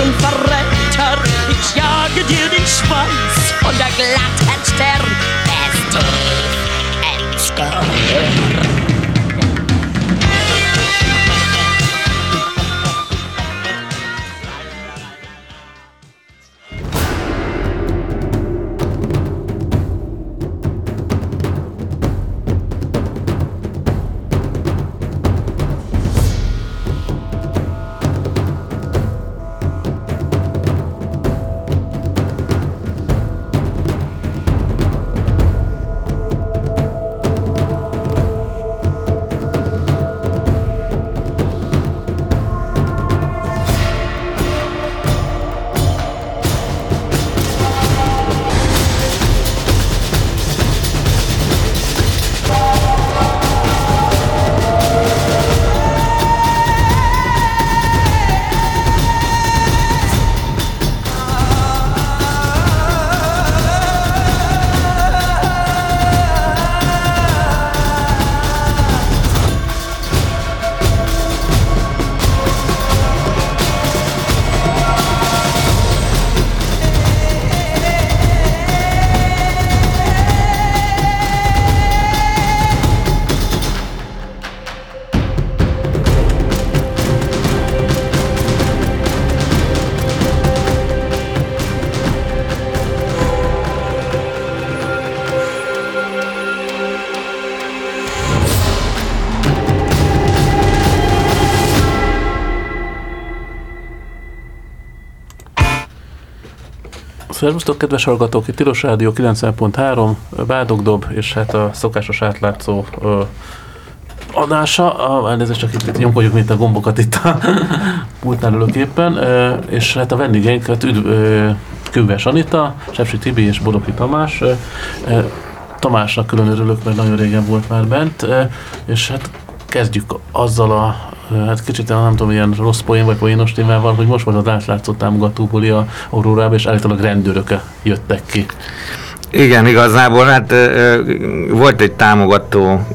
some farro Szervusztok, kedves hallgatók! Itt Tilos Rádió 90.3, Bádogdob, és hát a szokásos átlátszó ö, adása. A, elnézést, csak itt, itt nyomkodjuk mint a gombokat itt a pultnál ülőképpen. Ö, és hát a vendégeinket üdv, ö, Kőves Anita, Sepsi Tibi és Bodoki Tamás. Ö, ö, Tamásnak külön örülök, mert nagyon régen volt már bent, ö, és hát kezdjük azzal a hát kicsit nem tudom, ilyen rossz poén vagy poénos témával, hogy most volt az átlátszó támogatóbuli a Aurórába, és állítólag rendőrök jöttek ki. Igen, igazából hát volt egy támogató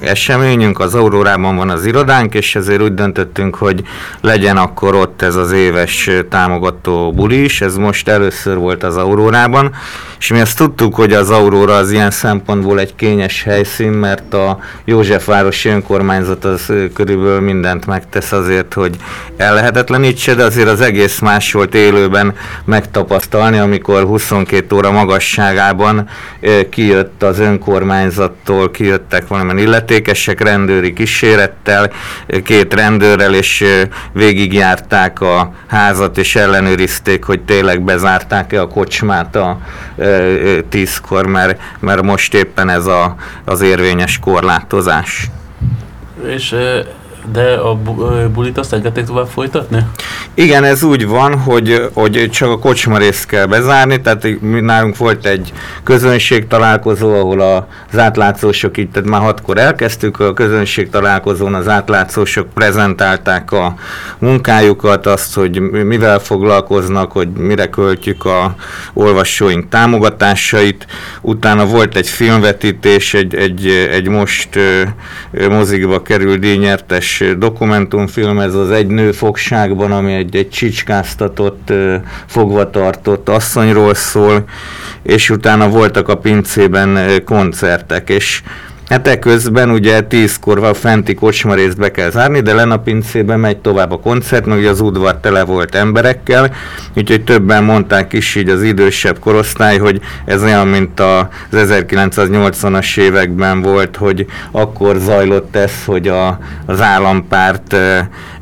eseményünk, az Aurórában van az irodánk, és ezért úgy döntöttünk, hogy legyen akkor ott ez az éves támogató buli is, ez most először volt az Aurórában, és mi azt tudtuk, hogy az Aurora az ilyen szempontból egy kényes helyszín, mert a Józsefvárosi önkormányzat az körülbelül mindent megtesz azért, hogy ellehetetlenítse, de azért az egész más volt élőben megtapasztalni, amikor 22 óra magasságában kijött az önkormányzattól, kijöttek valamilyen illetékesek rendőri kísérettel, két rendőrrel, és végigjárták a házat, és ellenőrizték, hogy tényleg bezárták-e a kocsmát a tízkor, mert, mert most éppen ez a, az érvényes korlátozás. És de a bulit azt engedték tovább folytatni? Igen, ez úgy van, hogy, hogy csak a kocsma részt kell bezárni, tehát nálunk volt egy közönség találkozó, ahol az átlátszósok itt, tehát már hatkor elkezdtük, a közönség találkozón az átlátszósok prezentálták a munkájukat, azt, hogy mivel foglalkoznak, hogy mire költjük a olvasóink támogatásait. Utána volt egy filmvetítés, egy, egy, egy most mozikba került díjnyertes dokumentumfilm, ez az Egy nő fogságban, ami egy, egy csicskáztatott, fogvatartott asszonyról szól, és utána voltak a pincében koncertek, és Hát eközben ugye tízkor a fenti kocsmarészt be kell zárni, de len a pincében megy tovább a koncert, mert ugye az udvar tele volt emberekkel, úgyhogy többen mondták is így az idősebb korosztály, hogy ez olyan, mint az 1980-as években volt, hogy akkor zajlott ez, hogy a, az állampárt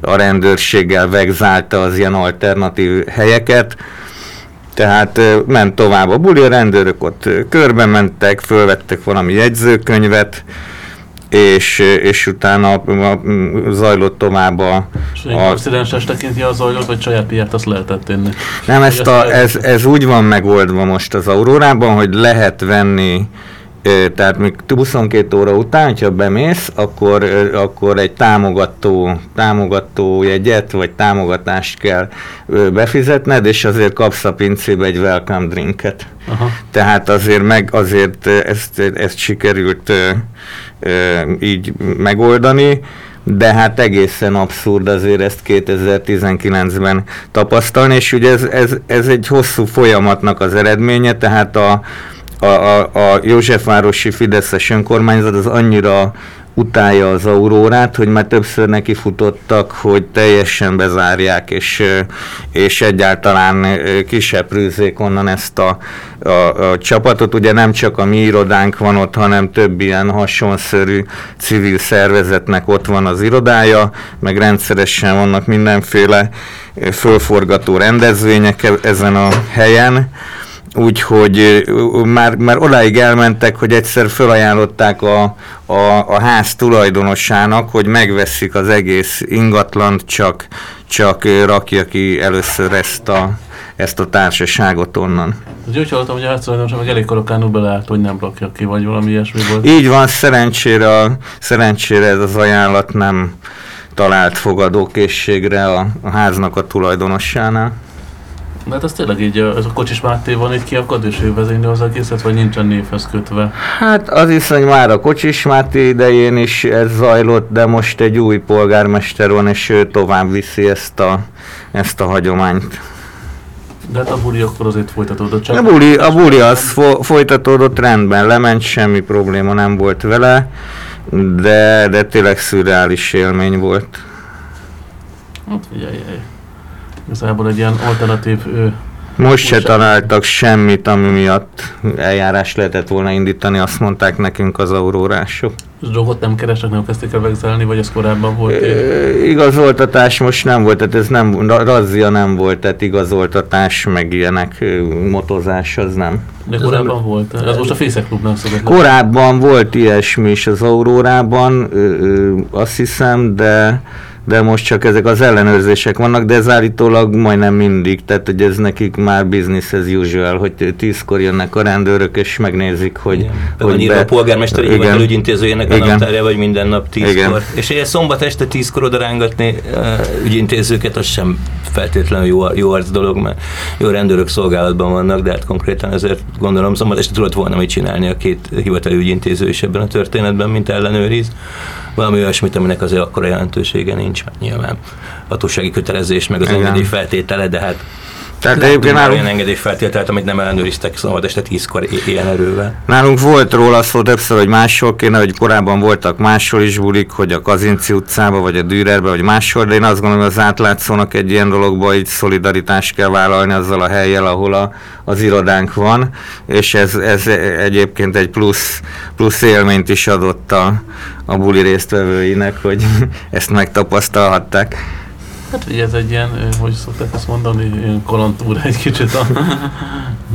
a rendőrséggel vegzálta az ilyen alternatív helyeket, tehát ment tovább a buli, a rendőrök ott körbe mentek, fölvettek valami jegyzőkönyvet, és, és utána a, zajlott tovább a... És a... tekinti a zajlott, vagy saját piát azt lehetett tenni? Nem, ezt a, ez, ez úgy van megoldva most az Aurórában, hogy lehet venni tehát még 22 óra után, hogyha bemész, akkor, akkor egy támogató, támogató jegyet, vagy támogatást kell befizetned, és azért kapsz a pincébe egy welcome drinket. Aha. Tehát azért meg azért ezt, ezt sikerült így megoldani. de hát egészen abszurd azért ezt 2019-ben tapasztalni, és ugye ez, ez, ez egy hosszú folyamatnak az eredménye, tehát a, a, a, a Józsefvárosi Fideszes önkormányzat az annyira utálja az aurórát, hogy már többször neki futottak, hogy teljesen bezárják, és, és egyáltalán kiseprőzzék onnan ezt a, a, a csapatot. Ugye nem csak a mi irodánk van ott, hanem több ilyen hasonszörű civil szervezetnek ott van az irodája, meg rendszeresen vannak mindenféle fölforgató rendezvények e-, ezen a helyen úgyhogy már, már odáig elmentek, hogy egyszer felajánlották a, a, a ház tulajdonosának, hogy megveszik az egész ingatlant, csak, csak rakja ki először ezt a, ezt a társaságot onnan. Az úgy hallottam, hogy a háztulajdonosa meg elég korokánul beleállt, hogy nem rakja ki, vagy valami ilyesmi volt. Így van, szerencsére, szerencsére ez az ajánlat nem talált fogadókészségre a, a háznak a tulajdonossánál. De hát az tényleg így, ez a Kocsis Máté van itt kiakad, és ő vezényli az egészet, vagy nincsen névhez kötve? Hát az is, hogy már a Kocsis Máté idején is ez zajlott, de most egy új polgármester van, és ő tovább viszi ezt a, ezt a hagyományt. De hát a buli akkor azért folytatódott csak. A buli, a buli az fo- folytatódott rendben, lement, semmi probléma nem volt vele, de, de tényleg szürreális élmény volt. Hát figyelj, Igazából egy ilyen alternatív most se találtak semmit, ami miatt eljárás lehetett volna indítani, azt mondták nekünk az aurórások. És drogot nem keresek, nem kezdték el vegzelni, vagy ez korábban volt? E, igazoltatás most nem volt, tehát ez nem, razzia nem volt, tehát igazoltatás, meg ilyenek, motozás az nem. De korábban nem, volt? Ez most a Fészek Klubnak szokott. Korábban volt ilyesmi is az Aurórában, azt hiszem, de de most csak ezek az ellenőrzések vannak, de ez állítólag majdnem mindig, tehát hogy ez nekik már business as usual, hogy tízkor jönnek a rendőrök, és megnézik, hogy... Igen. hogy annyira be... a polgármesteri hivatal ügyintézőjének a naptárja, vagy minden nap tízkor. Igen. És egy szombat este tízkor oda rángatni uh, ügyintézőket, az sem feltétlenül jó, jó arc dolog, mert jó rendőrök szolgálatban vannak, de hát konkrétan ezért gondolom szombat este tudott volna mit csinálni a két hivatali ügyintéző is ebben a történetben, mint ellenőriz valami olyasmit, aminek azért akkora jelentősége nincs, hát nyilván. Hatósági kötelezés, meg az engedély feltétele, de hát tehát egyébként nálunk... olyan engedélyfeltételt, amit nem ellenőriztek szabad este tízkor ilyen erővel. Nálunk volt róla szó többször, hogy máshol kéne, hogy korábban voltak máshol is bulik, hogy a Kazinci utcába, vagy a Dürerbe, vagy máshol, de én azt gondolom, hogy az átlátszónak egy ilyen dologba így szolidaritást kell vállalni azzal a helyjel, ahol a, az irodánk van, és ez, ez egyébként egy plusz, plusz élményt is adott a, a buli résztvevőinek, hogy ezt megtapasztalhatták. Hát ugye ez egy ilyen, hogy szokták ezt mondani, ilyen kalandúr egy kicsit a,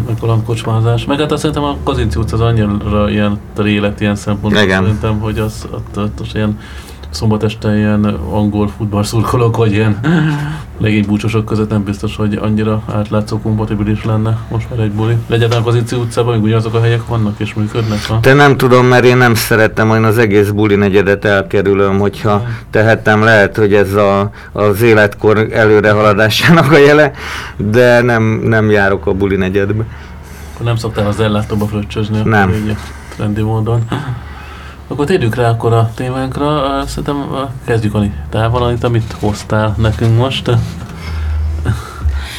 a kalandkocsmázás. Meg hát azt szerintem a Kazinci utca az annyira ilyen élet ilyen szempontból szerintem, hogy az ott, ott, ott ilyen szombat este ilyen angol futballszurkolók, vagy ilyen legénybúcsosok között nem biztos, hogy annyira átlátszó kompatibilis lenne most már egy buli. Legyen az Ici utcában, még ugyanazok a helyek vannak és működnek. Ha? Te nem tudom, mert én nem szeretem, hogy az egész buli negyedet elkerülöm, hogyha tehetem, lehet, hogy ez a, az életkor előrehaladásának a jele, de nem, nem járok a buli negyedbe. Nem szoktál az ellátóba fröccsözni? Nem. Így, trendi módon. Akkor térjünk rá akkor a témánkra. Szerintem kezdjük a távol, amit hoztál nekünk most.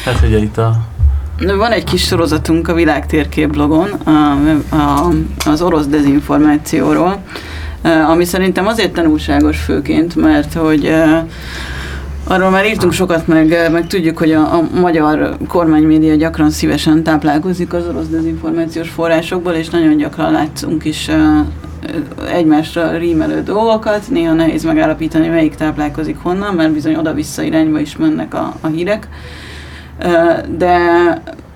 Hát ugye itt a van egy kis sorozatunk a világtérkép blogon a, a, az orosz dezinformációról, ami szerintem azért tanulságos főként, mert hogy Arról már írtunk sokat, meg, meg tudjuk, hogy a, a magyar kormánymédia gyakran szívesen táplálkozik az orosz dezinformációs forrásokból, és nagyon gyakran látszunk is egymásra rímelő dolgokat, néha nehéz megállapítani, melyik táplálkozik honnan, mert bizony oda-vissza irányba is mennek a, a hírek. De,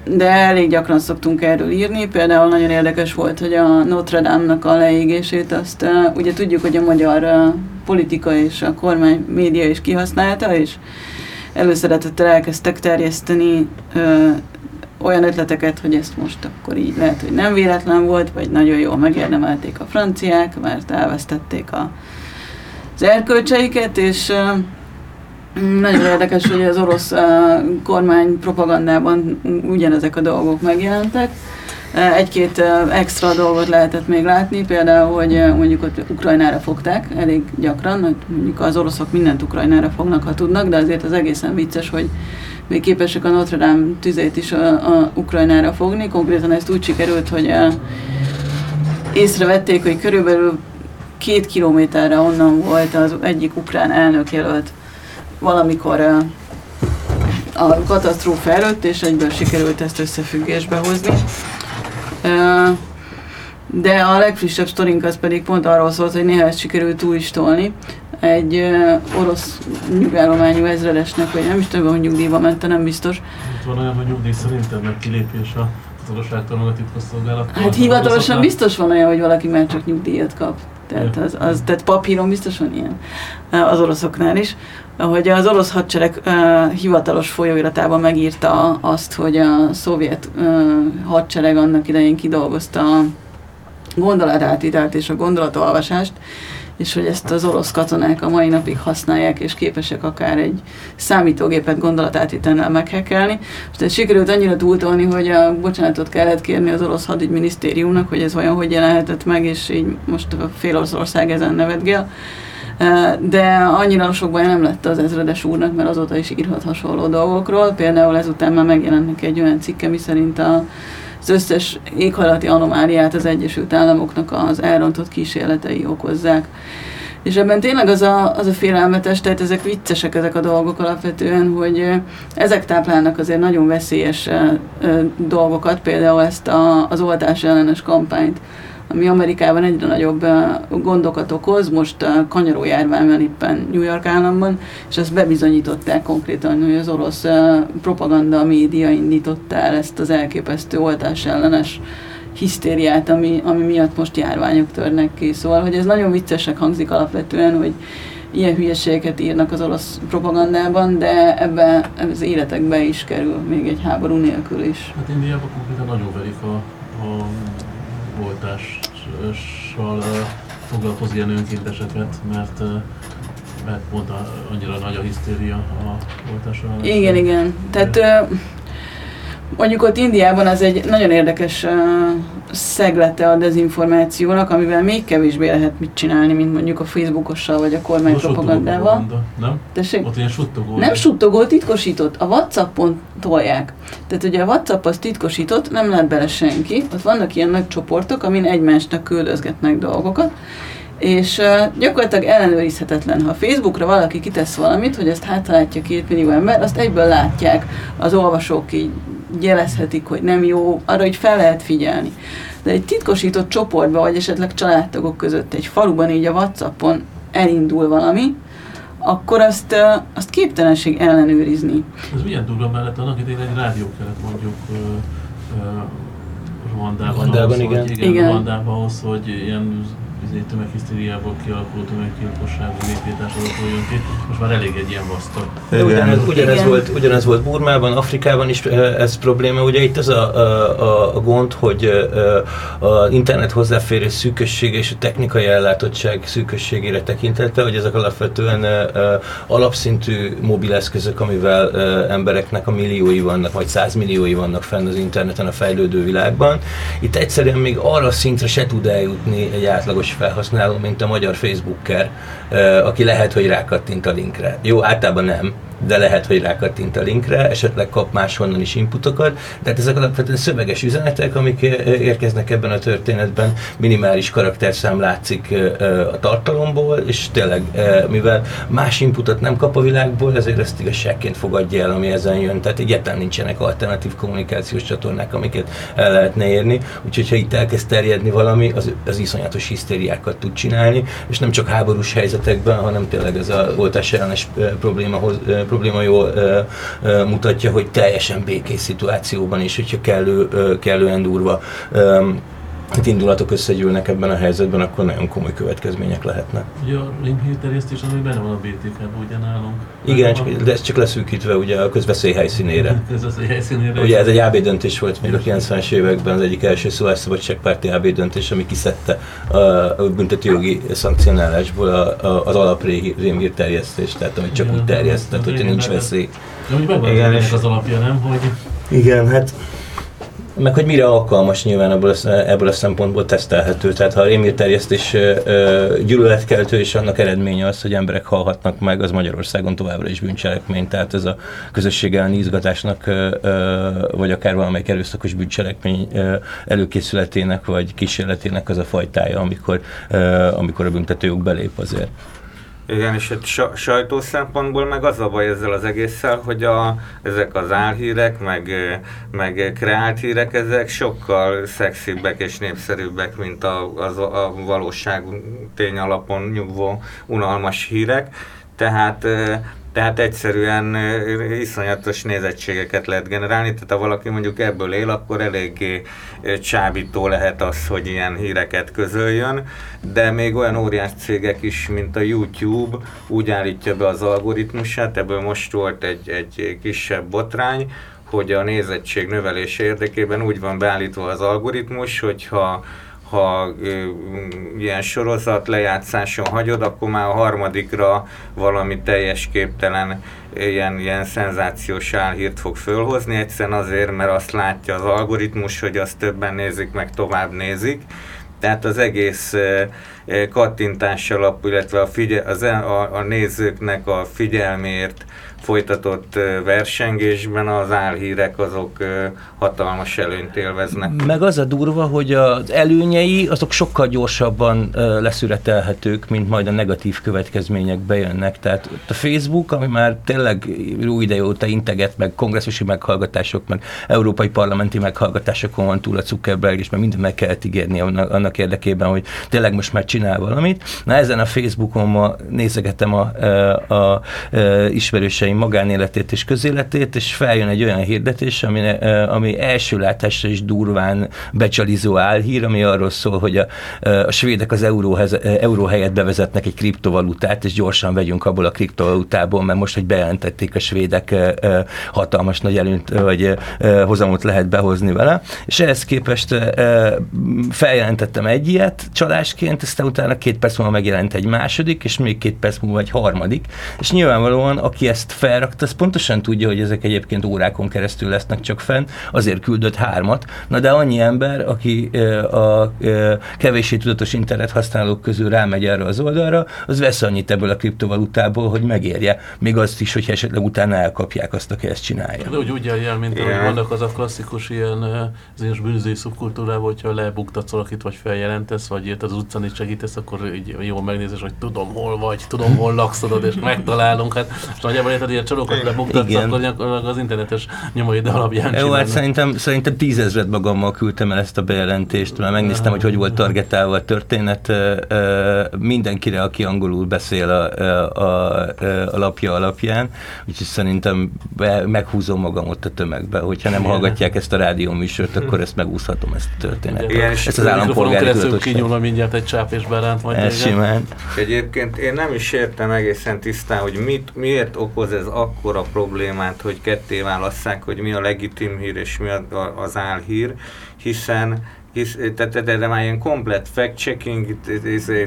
de elég gyakran szoktunk erről írni, például nagyon érdekes volt, hogy a Notre Dame-nak a leégését, azt ugye tudjuk, hogy a magyar politika és a kormány média is kihasználta, és előszeretettel elkezdtek terjeszteni olyan ötleteket, hogy ezt most akkor így lehet, hogy nem véletlen volt, vagy nagyon jól megérdemelték a franciák, mert elvesztették a, az erkölcseiket, és nagyon érdekes, hogy az orosz kormány propagandában ugyanezek a dolgok megjelentek. Egy-két extra dolgot lehetett még látni, például, hogy mondjuk ott Ukrajnára fogták elég gyakran, hogy mondjuk az oroszok mindent Ukrajnára fognak, ha tudnak, de azért az egészen vicces, hogy még képesek a Notre Dame tüzét is a, a Ukrajnára fogni. Konkrétan ezt úgy sikerült, hogy a, észrevették, hogy körülbelül két kilométerre onnan volt az egyik ukrán elnök jelölt valamikor a katasztrófa előtt, és egyből sikerült ezt összefüggésbe hozni. De a legfrissebb sztorink az pedig pont arról szólt, hogy néha ezt sikerült túl is tolni. Egy orosz nyugállományú ezredesnek, vagy nem is tudom, hogy nyugdíjba mente, nem biztos. Itt van olyan, hogy nyugdíj szerintem meg kilépés a katonasságtól, meg a titkosszolgálattól. Hát hivatalosan biztos van olyan, hogy valaki már csak nyugdíjat kap. Tehát, az, az, tehát papíron biztos van ilyen az oroszoknál is. Hogy az orosz hadsereg uh, hivatalos folyóiratában megírta azt, hogy a szovjet uh, hadsereg annak idején kidolgozta a gondolatátitelt és a gondolatolvasást, és hogy ezt az orosz katonák a mai napig használják, és képesek akár egy számítógépet gondolatátitennel meghekelni. Ez sikerült annyira túltolni, hogy a bocsánatot kellett kérni az orosz hadügyminisztériumnak, hogy ez olyan hogy jelenhetett meg, és így most a fél Oroszország ezen nevetgél. De annyira sok baj nem lett az ezredes úrnak, mert azóta is írhat hasonló dolgokról. Például ezután már megjelent egy olyan cikke, mi szerint a az összes éghajlati anomáliát az Egyesült Államoknak az elrontott kísérletei okozzák. És ebben tényleg az a, az a félelmetes, tehát ezek viccesek ezek a dolgok alapvetően, hogy ezek táplálnak azért nagyon veszélyes dolgokat, például ezt a, az oltás ellenes kampányt ami Amerikában egyre nagyobb gondokat okoz, most kanyaró járvány van éppen New York államban, és ezt bebizonyították konkrétan, hogy az orosz propaganda média indította el ezt az elképesztő oltás ellenes hisztériát, ami, ami miatt most járványok törnek ki. Szóval, hogy ez nagyon viccesek hangzik alapvetően, hogy ilyen hülyeségeket írnak az olasz propagandában, de ebbe az életekbe is kerül, még egy háború nélkül is. Hát Indiában konkrétan nagyon verik a, a oltással foglalkoz ilyen önkénteseket, mert mert pont annyira nagy a hisztéria a oltással. Igen, igen. Tehát mondjuk ott Indiában az egy nagyon érdekes szeglete a dezinformációnak, amivel még kevésbé lehet mit csinálni, mint mondjuk a Facebookossal vagy a kormány propagandával. Nem? Tessék? Ott ilyen suttogó. Nem suttogó, titkosított. A Whatsappon tolják. Tehát ugye a Whatsapp az titkosított, nem lát bele senki. Ott vannak ilyen nagy csoportok, amin egymásnak küldözgetnek dolgokat és uh, gyakorlatilag ellenőrizhetetlen. Ha Facebookra valaki kitesz valamit, hogy ezt hátalátja két millió ember, azt egyből látják, az olvasók így jelezhetik, hogy nem jó, arra, hogy fel lehet figyelni. De egy titkosított csoportban, vagy esetleg családtagok között egy faluban, így a Whatsappon elindul valami, akkor azt, azt képtelenség ellenőrizni. Ez milyen durva mellett annak idején egy rádió kellett mondjuk Rwandában, Rwandában, igen. Hogy, igen, igen. Rwandában ahhoz, hogy ilyen izé, tömeghisztériából kialakuló tömeggyilkosságú népírtásról jön ki. Most már elég egy ilyen vastag. Ugyanez, ugyanez, volt, ugyanez volt Burmában, Afrikában is ez probléma. Ugye itt az a, a, a gond, hogy az internet hozzáférés szűkössége és a technikai ellátottság szűkösségére tekintetve, hogy ezek alapvetően alapszintű mobileszközök, amivel embereknek a milliói vannak, vagy százmilliói vannak fenn az interneten a fejlődő világban. Itt egyszerűen még arra szintre se tud eljutni egy átlagos felhasználó, mint a magyar Facebooker, aki lehet, hogy rákattint a linkre. Jó, általában nem, de lehet, hogy rákattint a linkre, esetleg kap máshonnan is inputokat, de hát ezek alapvetően szöveges üzenetek, amik érkeznek ebben a történetben, minimális karakterszám látszik a tartalomból, és tényleg, mivel más inputot nem kap a világból, ezért ezt igazságként fogadja el, ami ezen jön, tehát egyáltalán nincsenek alternatív kommunikációs csatornák, amiket el lehetne érni, úgyhogy ha itt elkezd terjedni valami, az, az iszonyatos hisztériákat tud csinálni, és nem csak háborús helyzetekben, hanem tényleg ez a oltás ellenes problémahoz probléma jól mutatja, hogy teljesen békés szituációban is, hogyha kellő, kellően durva hát indulatok összegyűlnek ebben a helyzetben, akkor nagyon komoly következmények lehetnek. Ugye a ringhír terjesztés az még benne van a BTK-ban, ugye nálunk? Igen, csak, de ez csak leszűkítve ugye a közveszély helyszínére. közveszély helyszínére. Ugye ez egy AB döntés volt még a 90-es években, az egyik első szólásszabadságpárti AB döntés, ami kiszedte a büntetőjogi szankcionálásból a, a, az alaprémhír terjesztést, tehát amit csak úgy terjeszt, tehát hogyha nincs veszély. De úgy megvan Igen, az alapja, nem? Hogy... Igen, hát meg hogy mire alkalmas nyilván ebből a, ebből a szempontból tesztelhető. Tehát ha a rémírterjesztés gyűlöletkeltő, és annak eredménye az, hogy emberek halhatnak meg, az Magyarországon továbbra is bűncselekmény. Tehát ez a közösség elleni izgatásnak, vagy akár valamelyik erőszakos bűncselekmény előkészületének, vagy kísérletének az a fajtája, amikor, amikor a büntetőjog belép azért. Igen, és egy sajtó szempontból meg az a baj ezzel az egésszel, hogy a, ezek az álhírek, meg, meg kreált hírek, ezek sokkal szexibbek és népszerűbbek, mint a, az, a valóság tény alapon nyugvó unalmas hírek. Tehát tehát egyszerűen iszonyatos nézettségeket lehet generálni, tehát ha valaki mondjuk ebből él, akkor eléggé csábító lehet az, hogy ilyen híreket közöljön, de még olyan óriás cégek is, mint a YouTube úgy állítja be az algoritmusát, ebből most volt egy, egy kisebb botrány, hogy a nézettség növelése érdekében úgy van beállítva az algoritmus, hogyha ha ilyen sorozat lejátszáson hagyod, akkor már a harmadikra valami teljes képtelen ilyen, ilyen szenzációs álhírt fog fölhozni, egyszerűen azért, mert azt látja az algoritmus, hogy azt többen nézik, meg tovább nézik. Tehát az egész kattintás alapú, illetve a, figyel, az, e, a, a nézőknek a figyelmért folytatott versengésben az álhírek azok hatalmas előnyt élveznek. Meg az a durva, hogy az előnyei azok sokkal gyorsabban leszüretelhetők, mint majd a negatív következmények bejönnek. Tehát a Facebook, ami már tényleg jó ide óta integet, meg kongresszusi meghallgatások, meg európai parlamenti meghallgatásokon van túl a Zuckerberg, és meg mindent meg kellett ígérni annak, annak érdekében, hogy tényleg most már csinál valamit. Na ezen a Facebookon ma nézegetem a, a, a, a ismerőseim magánéletét és közéletét, és feljön egy olyan hirdetés, ami, ami első látásra is durván becsalizó álhír, ami arról szól, hogy a, a svédek az euróhez, euró helyett bevezetnek egy kriptovalutát, és gyorsan vegyünk abból a kriptovalutából, mert most, hogy bejelentették a svédek hatalmas nagy előnyt, vagy hozamot lehet behozni vele, és ehhez képest feljelentettem egy ilyet csalásként, aztán utána két perc múlva megjelent egy második, és még két perc múlva egy harmadik, és nyilvánvalóan, aki ezt felrakta, az pontosan tudja, hogy ezek egyébként órákon keresztül lesznek csak fenn, azért küldött hármat, na de annyi ember, aki a kevéssé tudatos internet használók közül rámegy erre az oldalra, az vesz annyit ebből a kriptovalutából, hogy megérje, még azt is, hogy esetleg utána elkapják azt, aki ezt csinálja. De úgy úgy jel, mint ahogy vannak az a klasszikus ilyen az bűnözői szubkultúrában, hogyha lebuktatsz valakit, vagy feljelentesz, vagy az utcán is segítesz, akkor így jól megnézes, hogy tudom, hol vagy, tudom, hol lakszod, és megtalálunk. Hát, és nagyjából érted, ilyen csalókat lebuktatsz, akkor gyakorlatilag az internetes nyomaid alapján Jó, hát szerintem, szerintem tízezret magammal küldtem el ezt a bejelentést, mert megnéztem, hogy hogy volt targetálva a történet. Mindenkire, aki angolul beszél a, a, a, a lapja alapján, úgyhogy szerintem meghúzom magam ott a tömegbe. Hogyha nem hallgatják ezt a rádió műsort, akkor ezt megúszhatom ezt a történetet. Igen, ezt az állampolgári kinyúlva mindjárt egy csáp és beránt majd. Ez simán. Egyébként én nem is értem egészen tisztán, hogy mit, miért okoz ez akkora problémát, hogy ketté válasszák, hogy mi a legitim hír és mi az álhír, hiszen hisz, tehát de, de már ilyen komplet fact-checking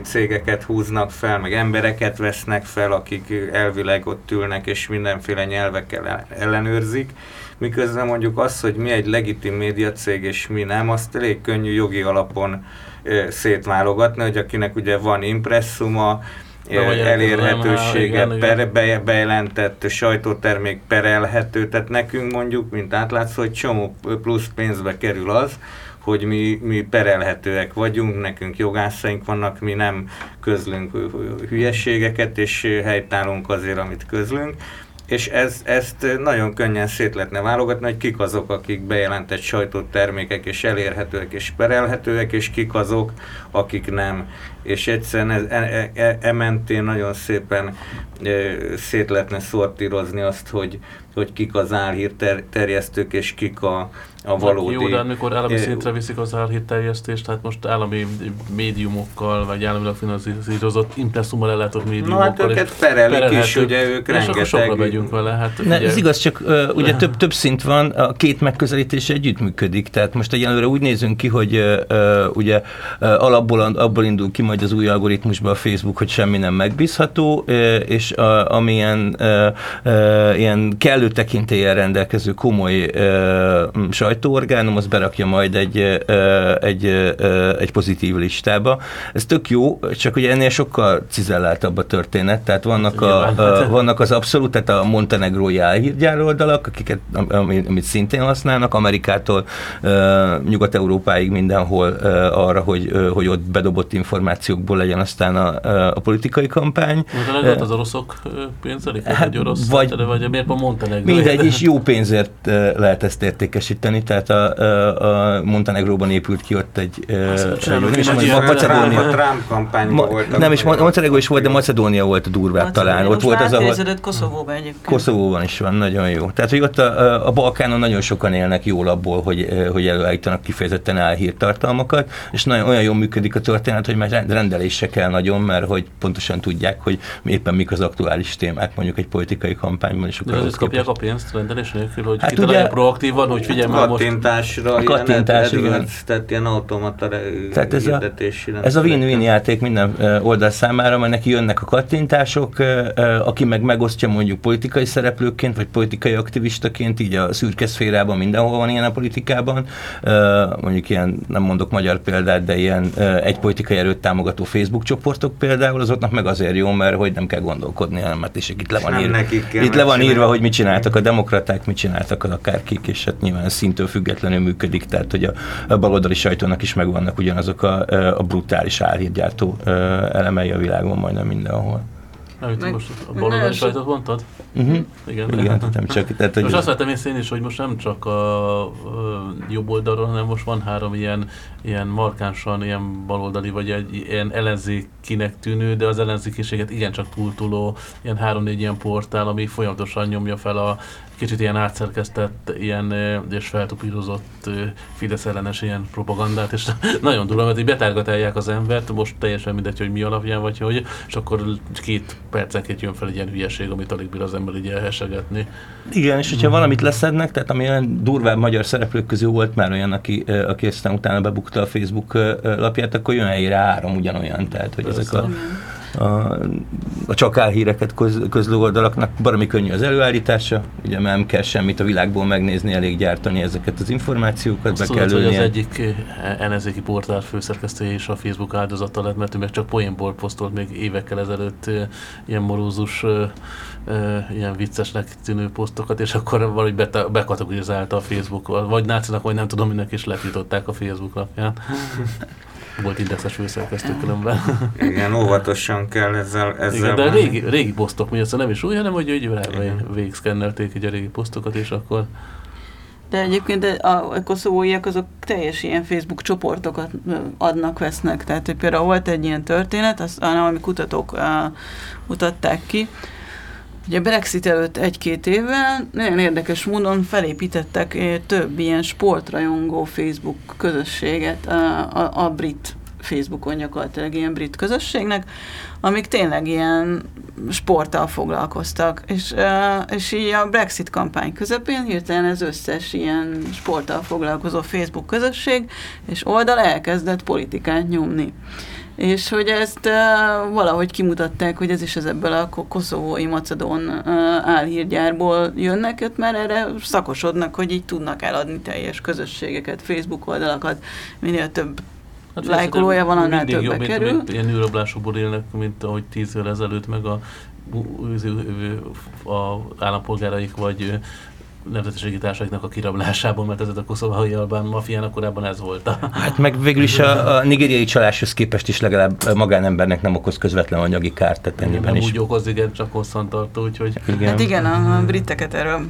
cégeket húznak fel, meg embereket vesznek fel, akik elvileg ott ülnek és mindenféle nyelvekkel ellenőrzik, miközben mondjuk az, hogy mi egy legitim médiacég és mi nem, azt elég könnyű jogi alapon szétválogatni, hogy akinek ugye van impresszuma, elérhetősége, per, be, bejelentett sajtótermék perelhető, tehát nekünk mondjuk, mint átlátszó, hogy csomó plusz pénzbe kerül az, hogy mi, mi perelhetőek vagyunk, nekünk jogászaink vannak, mi nem közlünk hülyeségeket, és helytállunk azért, amit közlünk és ez, ezt nagyon könnyen szét lehetne válogatni, hogy kik azok, akik bejelentett sajtótermékek és elérhetőek és perelhetőek, és kik azok, akik nem. És egyszerűen ez, e, e, e, e mentén nagyon szépen e, szét lehetne szortírozni azt, hogy, hogy kik az álhír ter, és kik a, a valódi... Jó, de amikor állami szintre viszik az álhírterjesztést, tehát most állami médiumokkal, vagy államilag finanszírozott impresszummal ellátott médiumokkal. No, hát őket perelik is, ugye ők rengeteg... És sokra megyünk vele. Hát, ne, ugye... Ez igaz, csak uh, ugye több, több szint van, a két megközelítés együttműködik, tehát most egyelőre úgy nézünk ki, hogy uh, ugye uh, alapból abból indul ki majd az új algoritmusban a Facebook, hogy semmi nem megbízható, és a, amilyen ilyen kellő tekintélyen rendelkező komoly sajtóorgánum, az berakja majd egy, egy, egy pozitív listába. Ez tök jó, csak ugye ennél sokkal cizelláltabb a történet, tehát vannak, a, a, vannak az abszolút, tehát a montenegrói álhírgyár oldalak, akiket, amit szintén használnak, Amerikától Nyugat-Európáig mindenhol arra, hogy, hogy ott bedobott információkból legyen aztán a, a politikai kampány. Montenegrót az oroszok pénzelik? Hát, vagy orosz vagy, vagy, miért a Montenegró? Mindegy, is jó pénzért lehet ezt értékesíteni, tehát a, a, a Montenegróban épült ki ott egy, egy nem is Macedónia. A Trump kampányban volt. Nem is, Montenegró is volt, de Macedónia volt a durvább talán. Ott volt az, ahol... Koszovóban egyébként. Koszovóban is van, nagyon jó. Tehát, hogy ott a, a Balkánon nagyon sokan élnek jól abból, hogy, hogy előállítanak kifejezetten elhírtartalmakat, és nagyon olyan jól működik a történet, hogy már rendelésre kell nagyon, mert hogy pontosan tudják, hogy éppen mik az aktuális témák, mondjuk egy politikai kampányban. És akkor De kapják a pénzt rendelés nélkül, hogy hát ugye, proaktívan, hogy figyelj már Kattintásra, kattintás, ilyen, igen. tehát ilyen automata tehát ez a, ez a win-win játék minden oldal számára, mert neki jönnek a kattintások, aki meg megosztja mondjuk politikai szereplőként, vagy politikai aktivistaként, így a szürke szférában mindenhol van ilyen a politikában, mondjuk ilyen, nem mondok magyar példát, de ilyen egy politikai erőt támogató Facebook csoportok például, azoknak meg azért jó, mert hogy nem kell gondolkodni, hanem mert is itt le van, írva, itt le van írva, hogy mit csináltak a demokraták, mit csináltak az akárkik, és hát nyilván szintől függetlenül működik, tehát hogy a, a baloldali sajtónak is megvannak ugyanazok a, a brutális álhírgyártó elemei a világon majdnem mindenhol. Amit meg, most a baloldali sajtot mondtad? Uh-huh. Igen. Igen, nem csak. Tehát, hogy most azt vettem észre én is, hogy most nem csak a, a jobb oldalról, hanem most van három ilyen, ilyen markánsan ilyen baloldali, vagy egy ilyen ellenzékinek tűnő, de az ellenzékiséget igencsak túltuló, ilyen három-négy ilyen portál, ami folyamatosan nyomja fel a kicsit ilyen átszerkesztett, ilyen és feltupírozott Fidesz ellenes ilyen propagandát, és nagyon durva, mert így betárgatálják az embert, most teljesen mindegy, hogy mi alapján vagy hogy, és akkor két percenként jön fel egy ilyen hülyeség, amit alig bír az ember így elhesegetni. Igen, és hogyha valamit leszednek, tehát ami olyan durvább magyar szereplők közül volt már olyan, aki, aki aztán utána bebukta a Facebook lapját, akkor jön helyére három ugyanolyan, tehát hogy Persze. ezek a a, a csak álhíreket köz, közlő oldalaknak baromi könnyű az előállítása, ugye nem kell semmit a világból megnézni, elég gyártani ezeket az információkat, Azt be tudod, kell hogy az egyik eh, ellenzéki portál főszerkesztője is a Facebook áldozata lett, mert ő meg csak poénból posztolt még évekkel ezelőtt eh, ilyen morózus eh, ilyen viccesnek tűnő posztokat, és akkor valahogy bekategorizálta a Facebook, vagy nácinak, vagy nem tudom, mindenki is letiltották a Facebook lapján. Volt indexes főszerkesztő különben. Igen, óvatosan kell ezzel. ezzel Igen, de régi, régi posztok miatt nem is új, hanem hogy úgy végigszkennelték így a régi posztokat, és akkor de egyébként a koszovóiak azok teljes ilyen Facebook csoportokat adnak, vesznek. Tehát, hogy például volt egy ilyen történet, azt, ami kutatók uh, mutatták ki, Ugye Brexit előtt egy-két évvel nagyon érdekes módon felépítettek eh, több ilyen sportrajongó Facebook közösséget a, a, a brit Facebookon gyakorlatilag ilyen brit közösségnek, amik tényleg ilyen sporttal foglalkoztak. És, eh, és így a Brexit kampány közepén hirtelen ez összes ilyen sporttal foglalkozó Facebook közösség és oldal elkezdett politikát nyomni és hogy ezt uh, valahogy kimutatták, hogy ez is az ebből a koszovói macedón uh, álhírgyárból jönnek, őt már erre szakosodnak, hogy így tudnak eladni teljes közösségeket, Facebook oldalakat, minél több hát lájkolója van, annál többbe jobb, kerül. Mint, ilyen űrablásokból élnek, mint ahogy tíz évvel ezelőtt, meg a, a állampolgáraik, vagy nemzetiségi társaiknak a kirablásában, mert ez a koszovai albán mafiának korábban ez volt. A... Hát meg végül is a, a nigériai csaláshoz képest is legalább magánembernek nem okoz közvetlen anyagi kárt, tehát ennyiben nem is. úgy okoz, igen, csak hosszantartó, úgyhogy... Igen. Hát igen, a, a briteket erről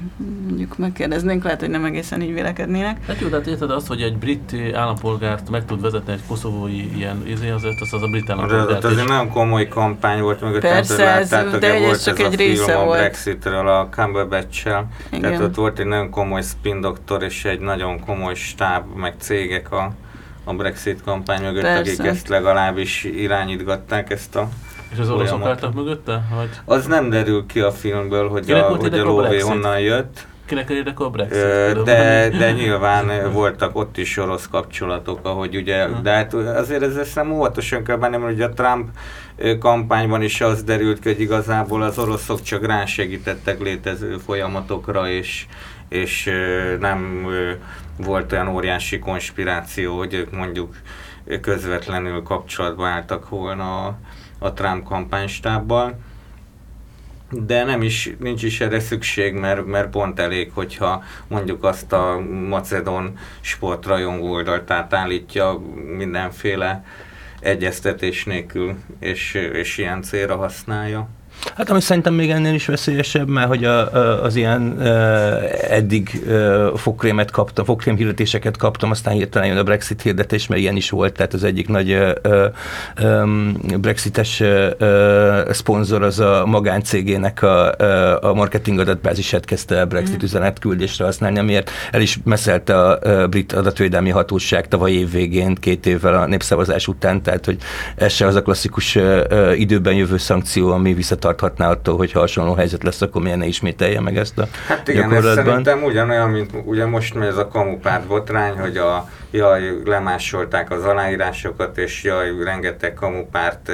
mondjuk megkérdeznénk, lehet, hogy nem egészen így vélekednének. Hát jó, de hát érted azt, hogy egy brit állampolgárt meg tud vezetni egy koszovói ilyen izé, azért az, az a brit állampolgárt Az, az egy nagyon komoly kampány volt mögött, Persze, ez, de ez csak egy része volt. a Brexitről, a Cumberbatch-sel. Tehát ott volt egy nagyon komoly spin doktor és egy nagyon komoly stáb, meg cégek a, a Brexit kampány mögött, Persze. akik ezt legalábbis irányítgatták ezt a és az oroszok álltak mögötte? Vagy? Az nem derül ki a filmből, hogy Kinek a, hogy a lóvé honnan jött. Kinek érdek a Brexit? De, de nyilván voltak ott is orosz kapcsolatok, ahogy ugye, de hát azért ez nem óvatosan kell bennem, hogy a Trump kampányban is az derült ki, hogy igazából az oroszok csak rásegítettek létező folyamatokra, és, és nem volt olyan óriási konspiráció, hogy ők mondjuk közvetlenül kapcsolatba álltak volna a, a Trump kampánystábbal. De nem is, nincs is erre szükség, mert, mert pont elég, hogyha mondjuk azt a macedon sportrajongó oldalt átállítja mindenféle egyeztetés nélkül, és, és ilyen célra használja. Hát ami szerintem még ennél is veszélyesebb, mert hogy a, a, az ilyen eddig fogkrémet kaptam, fogkrém hirdetéseket kaptam, aztán hirtelen jön a Brexit hirdetés, mert ilyen is volt, tehát az egyik nagy Brexites szponzor az a magáncégének a, a marketing adatbázisát kezdte a Brexit mm. üzenetküldésre használni, amiért el is messzelte a brit adatvédelmi hatóság tavaly év végén, két évvel a népszavazás után, tehát hogy ez se az a klasszikus időben jövő szankció, ami visszatart tarthatná attól, hogy hasonló helyzet lesz, akkor miért ne ismételje meg ezt a Hát igen, ez szerintem ugyanolyan, mint ugye most megy ez a kamupárt botrány, hogy a jaj, lemásolták az aláírásokat, és jaj, rengeteg kamupárt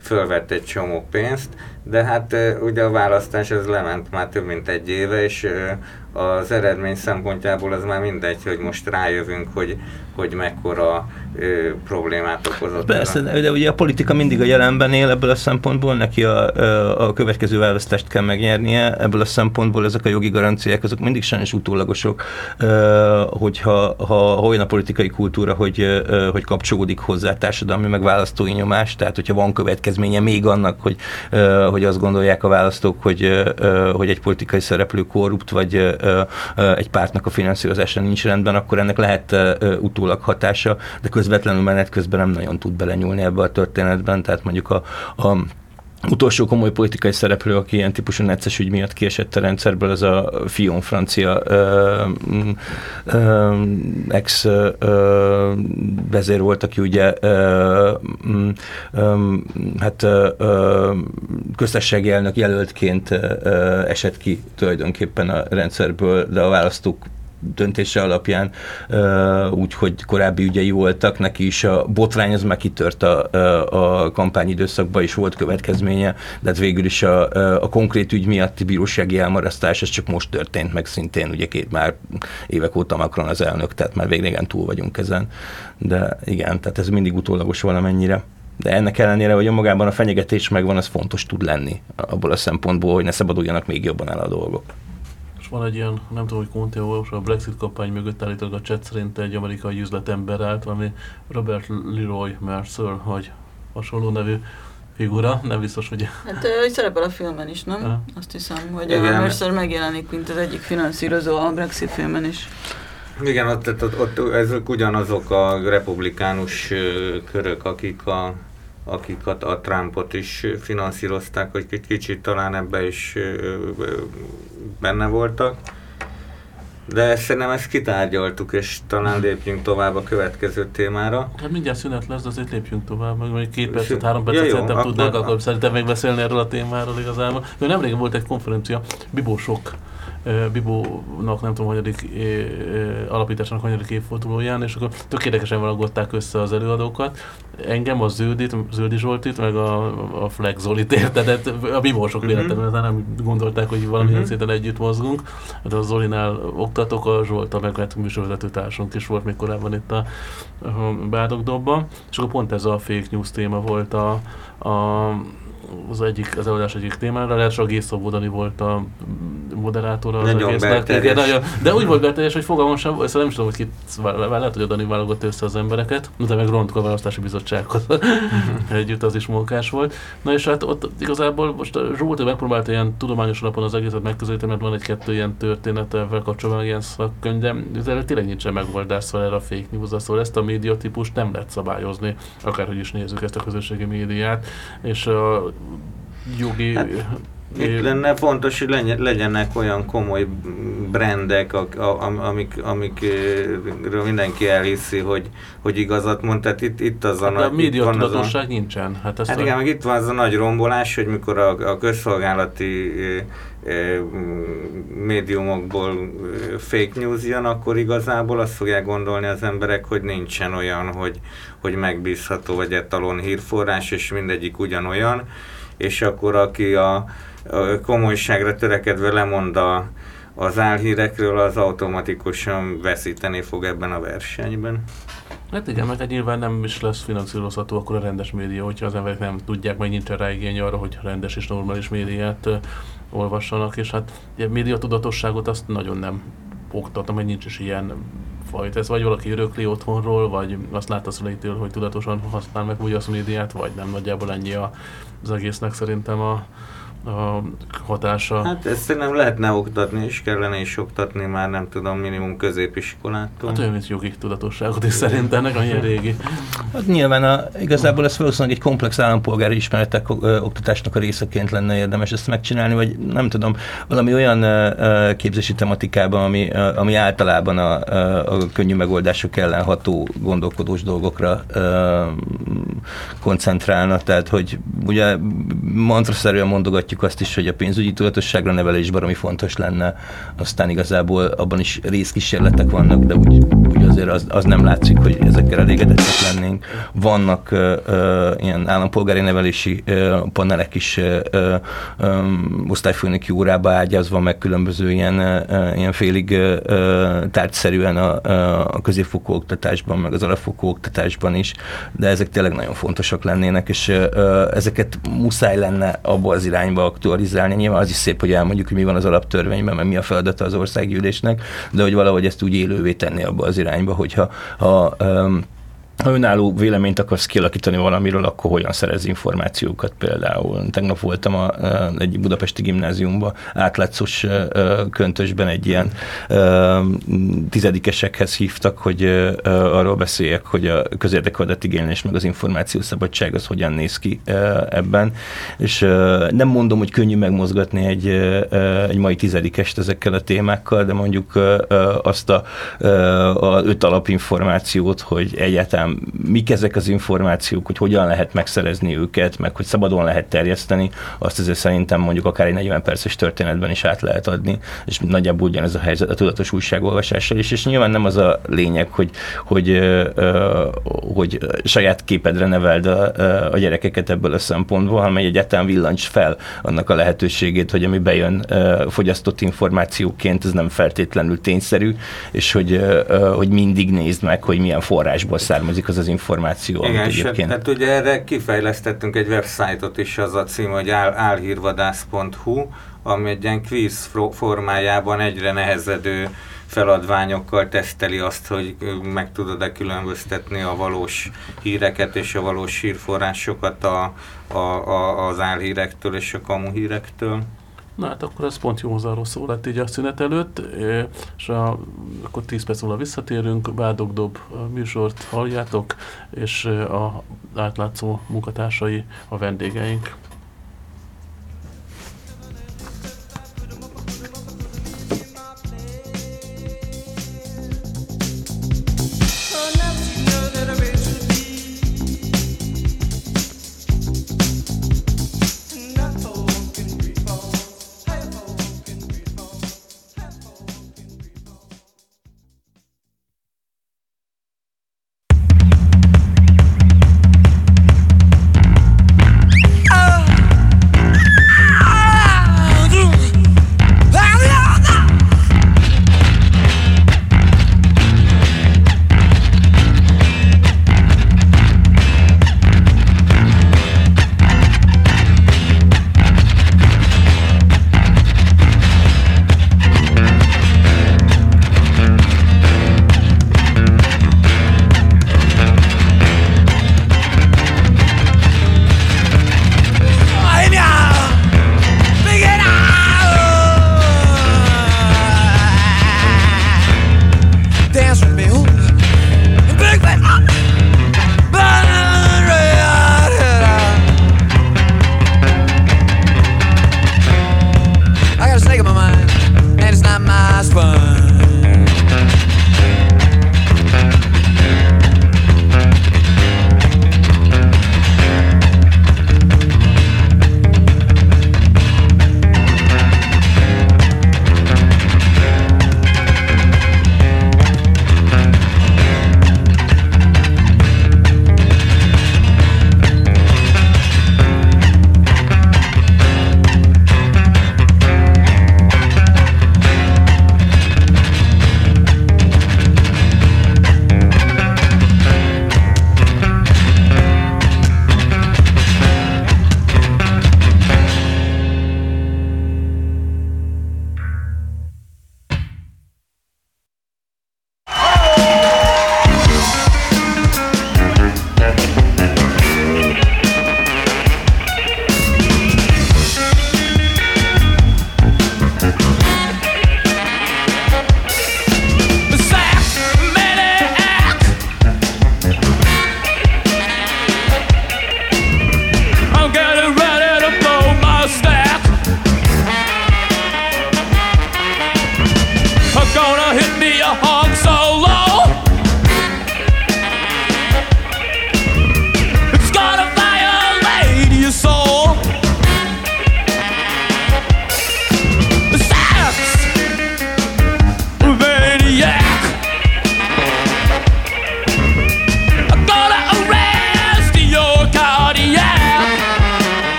fölvett egy csomó pénzt, de hát ugye a választás ez lement már több mint egy éve, és az eredmény szempontjából az már mindegy, hogy most rájövünk, hogy, hogy mekkora ö, problémát okozott. Persze, de, de ugye a politika mindig a jelenben él ebből a szempontból, neki a, a következő választást kell megnyernie, ebből a szempontból ezek a jogi garanciák, azok mindig sajnos utólagosok, hogyha ha, ha olyan a politikai kultúra, hogy, hogy kapcsolódik hozzá társadalmi meg választói nyomás, tehát hogyha van következménye még annak, hogy, hogy azt gondolják a választók, hogy, hogy egy politikai szereplő korrupt, vagy egy pártnak a finanszírozása nincs rendben, akkor ennek lehet utólag hatása, de közvetlenül menet közben nem nagyon tud belenyúlni ebbe a történetben, tehát mondjuk a, a utolsó komoly politikai szereplő, aki ilyen típusú necces ügy miatt kiesett a rendszerből, az a Fion francia ö, ö, ex ö, vezér volt, aki ugye ö, ö, hát ö, köztességi elnök jelöltként esett ki tulajdonképpen a rendszerből, de a választók döntése alapján, úgyhogy korábbi ügyei voltak, neki is a botrány az meg kitört a, a kampányidőszakban is volt következménye, de hát végül is a, a konkrét ügy miatti bírósági elmarasztás, ez csak most történt meg szintén, ugye két már évek óta Macron az elnök, tehát már végrégen túl vagyunk ezen, de igen, tehát ez mindig utólagos valamennyire. De ennek ellenére, hogy magában a fenyegetés megvan, az fontos tud lenni abból a szempontból, hogy ne szabaduljanak még jobban el a dolgok van egy ilyen, nem tudom, hogy Conte a Brexit kampány mögött állítólag a chat szerint egy amerikai üzletember állt, valami Robert Leroy Mercer, vagy hasonló nevű figura, nem biztos, hogy... Hát ő szerepel a filmen is, nem? Ha. Azt hiszem, hogy Igen. a Mercer megjelenik, mint az egyik finanszírozó a Brexit filmen is. Igen, ott, ott, ott, ott ezek ugyanazok a republikánus körök, akik a akiket a Trumpot is finanszírozták, hogy kicsit talán ebbe is benne voltak. De szerintem ezt kitárgyaltuk, és talán lépjünk tovább a következő témára. Hát mindjárt szünet lesz, de azért lépjünk tovább, meg még két percet, három percet ja, jó, szerintem akkor, tudnánk, akkor szerintem még beszélni erről a témáról igazából. Mert nemrég volt egy konferencia, Bibósok Bibónak nem tudom, hanyadik alapításának hanyadik évfordulóján, és akkor tök érdekesen valagották össze az előadókat. Engem, a Zöldit, Zöldi Zsoltit, meg a, a Flex Zolit érted, a Bibósok uh-huh. véletlenül nem gondolták, hogy valami uh-huh. szinten együtt mozgunk. De hát a Zolinál oktatok, a Zsolt a hát műsorvezető társunk is volt még korábban itt a, a Bádogdobban, és akkor pont ez a fake news téma volt a, a az egyik, az előadás egyik témára, lehet, hogy a Gészó volt a moderátora az nagyon egésznek. Igen, nagyon, de úgy volt belterjes, hogy fogalmam sem, szóval nem is tudom, hogy kit, lehet, hogy a Dani válogatott össze az embereket, de meg Rontka a választási bizottsághoz. Együtt az is munkás volt. Na és hát ott igazából most Zsolt megpróbálta ilyen tudományos alapon az egészet megközelíteni, mert van egy-kettő ilyen történet ezzel kapcsolatban, ilyen szakkönyv, de ezzel tényleg nincsen megoldás, szóval erre a fake news szóval ezt a médiatípust nem lehet szabályozni, akárhogy is nézzük ezt a közösségi médiát, és a jogi... Hát Itt lenne fontos, hogy legyenek olyan komoly brendek, amik, amikről mindenki elhiszi, hogy, hogy igazat mond. Tehát itt, itt az a hát nagy... a média tudatosság nincsen. Hát, hát igen, a... meg itt van az a nagy rombolás, hogy mikor a, a közszolgálati médiumokból fake news jön, akkor igazából azt fogják gondolni az emberek, hogy nincsen olyan, hogy, hogy megbízható vagy etalon hírforrás, és mindegyik ugyanolyan, és akkor aki a, a komolyságra törekedve lemond a, az álhírekről, az automatikusan veszíteni fog ebben a versenyben. Hát igen, meg nyilván nem is lesz finanszírozható akkor a rendes média, hogyha az emberek nem tudják, meg nincs rá igény arra, hogy rendes és normális médiát olvassanak, és hát ilyen média tudatosságot azt nagyon nem oktatom, hogy nincs is ilyen fajta. Ez vagy valaki örökli otthonról, vagy azt látta szüleitől, hogy tudatosan használ meg úgy a médiát, vagy nem nagyjából ennyi az egésznek szerintem a, a hatása. Hát ezt nem lehetne oktatni, és kellene is oktatni már nem tudom, minimum középiskolától. Hát olyan, mint jogi tudatosságot is szerintem, ennek annyi régi. Hát nyilván a, igazából ez valószínűleg egy komplex állampolgári ismeretek ö, oktatásnak a részeként lenne érdemes ezt megcsinálni, vagy nem tudom, valami olyan ö, képzési tematikában, ami, ö, ami általában a, a, a könnyű megoldások ellen ható gondolkodós dolgokra ö, koncentrálna, tehát hogy ugye mantraszerűen mondogatjuk látjuk azt is, hogy a pénzügyi tudatosságra nevelés baromi fontos lenne, aztán igazából abban is részkísérletek vannak, de úgy azért az, az nem látszik, hogy ezekkel elégedettek lennénk. Vannak uh, uh, ilyen állampolgári nevelési uh, panelek is uh, uh, osztályfőnöki órába ágyazva, meg különböző ilyen, uh, ilyen félig uh, tárgyszerűen a, a középfokú oktatásban, meg az alapfokú oktatásban is, de ezek tényleg nagyon fontosak lennének, és uh, ezeket muszáj lenne abba az irányba aktualizálni. Nyilván az is szép, hogy elmondjuk, hogy mi van az alaptörvényben, mert mi a feladata az országgyűlésnek, de hogy valahogy ezt úgy élővé tenni abba az irányba, hogyha ha, um, ha önálló véleményt akarsz kialakítani valamiről, akkor hogyan szerez információkat például. Tegnap voltam a, egy budapesti gimnáziumban, átlátszós köntösben egy ilyen tizedikesekhez hívtak, hogy arról beszéljek, hogy a közérdekű adatigénylés meg az információszabadság az hogyan néz ki ebben. És nem mondom, hogy könnyű megmozgatni egy, egy mai tizedikest ezekkel a témákkal, de mondjuk azt a, a öt alapinformációt, hogy egyáltalán egyáltalán mik ezek az információk, hogy hogyan lehet megszerezni őket, meg hogy szabadon lehet terjeszteni, azt azért szerintem mondjuk akár egy 40 perces történetben is át lehet adni, és nagyjából ugyanez a helyzet a tudatos újságolvasással is, és nyilván nem az a lényeg, hogy, hogy, hogy saját képedre neveld a, a gyerekeket ebből a szempontból, hanem egyáltalán villancs fel annak a lehetőségét, hogy ami bejön fogyasztott információként, ez nem feltétlenül tényszerű, és hogy, hogy mindig nézd meg, hogy milyen forrásból származik származik az az információ, Igen, amit egyébként... Hát ugye erre kifejlesztettünk egy websájtot is, az a cím, hogy álhírvadász.hu, ami egy ilyen quiz formájában egyre nehezedő feladványokkal teszteli azt, hogy meg tudod-e különböztetni a valós híreket és a valós hírforrásokat a, a, a, az álhírektől és a kamu hírektől. Na hát akkor ez pont jó hozzáról szó lett így a szünet előtt, és a, akkor 10 perc múlva visszatérünk, Bádogdob műsort halljátok, és a átlátszó munkatársai a vendégeink.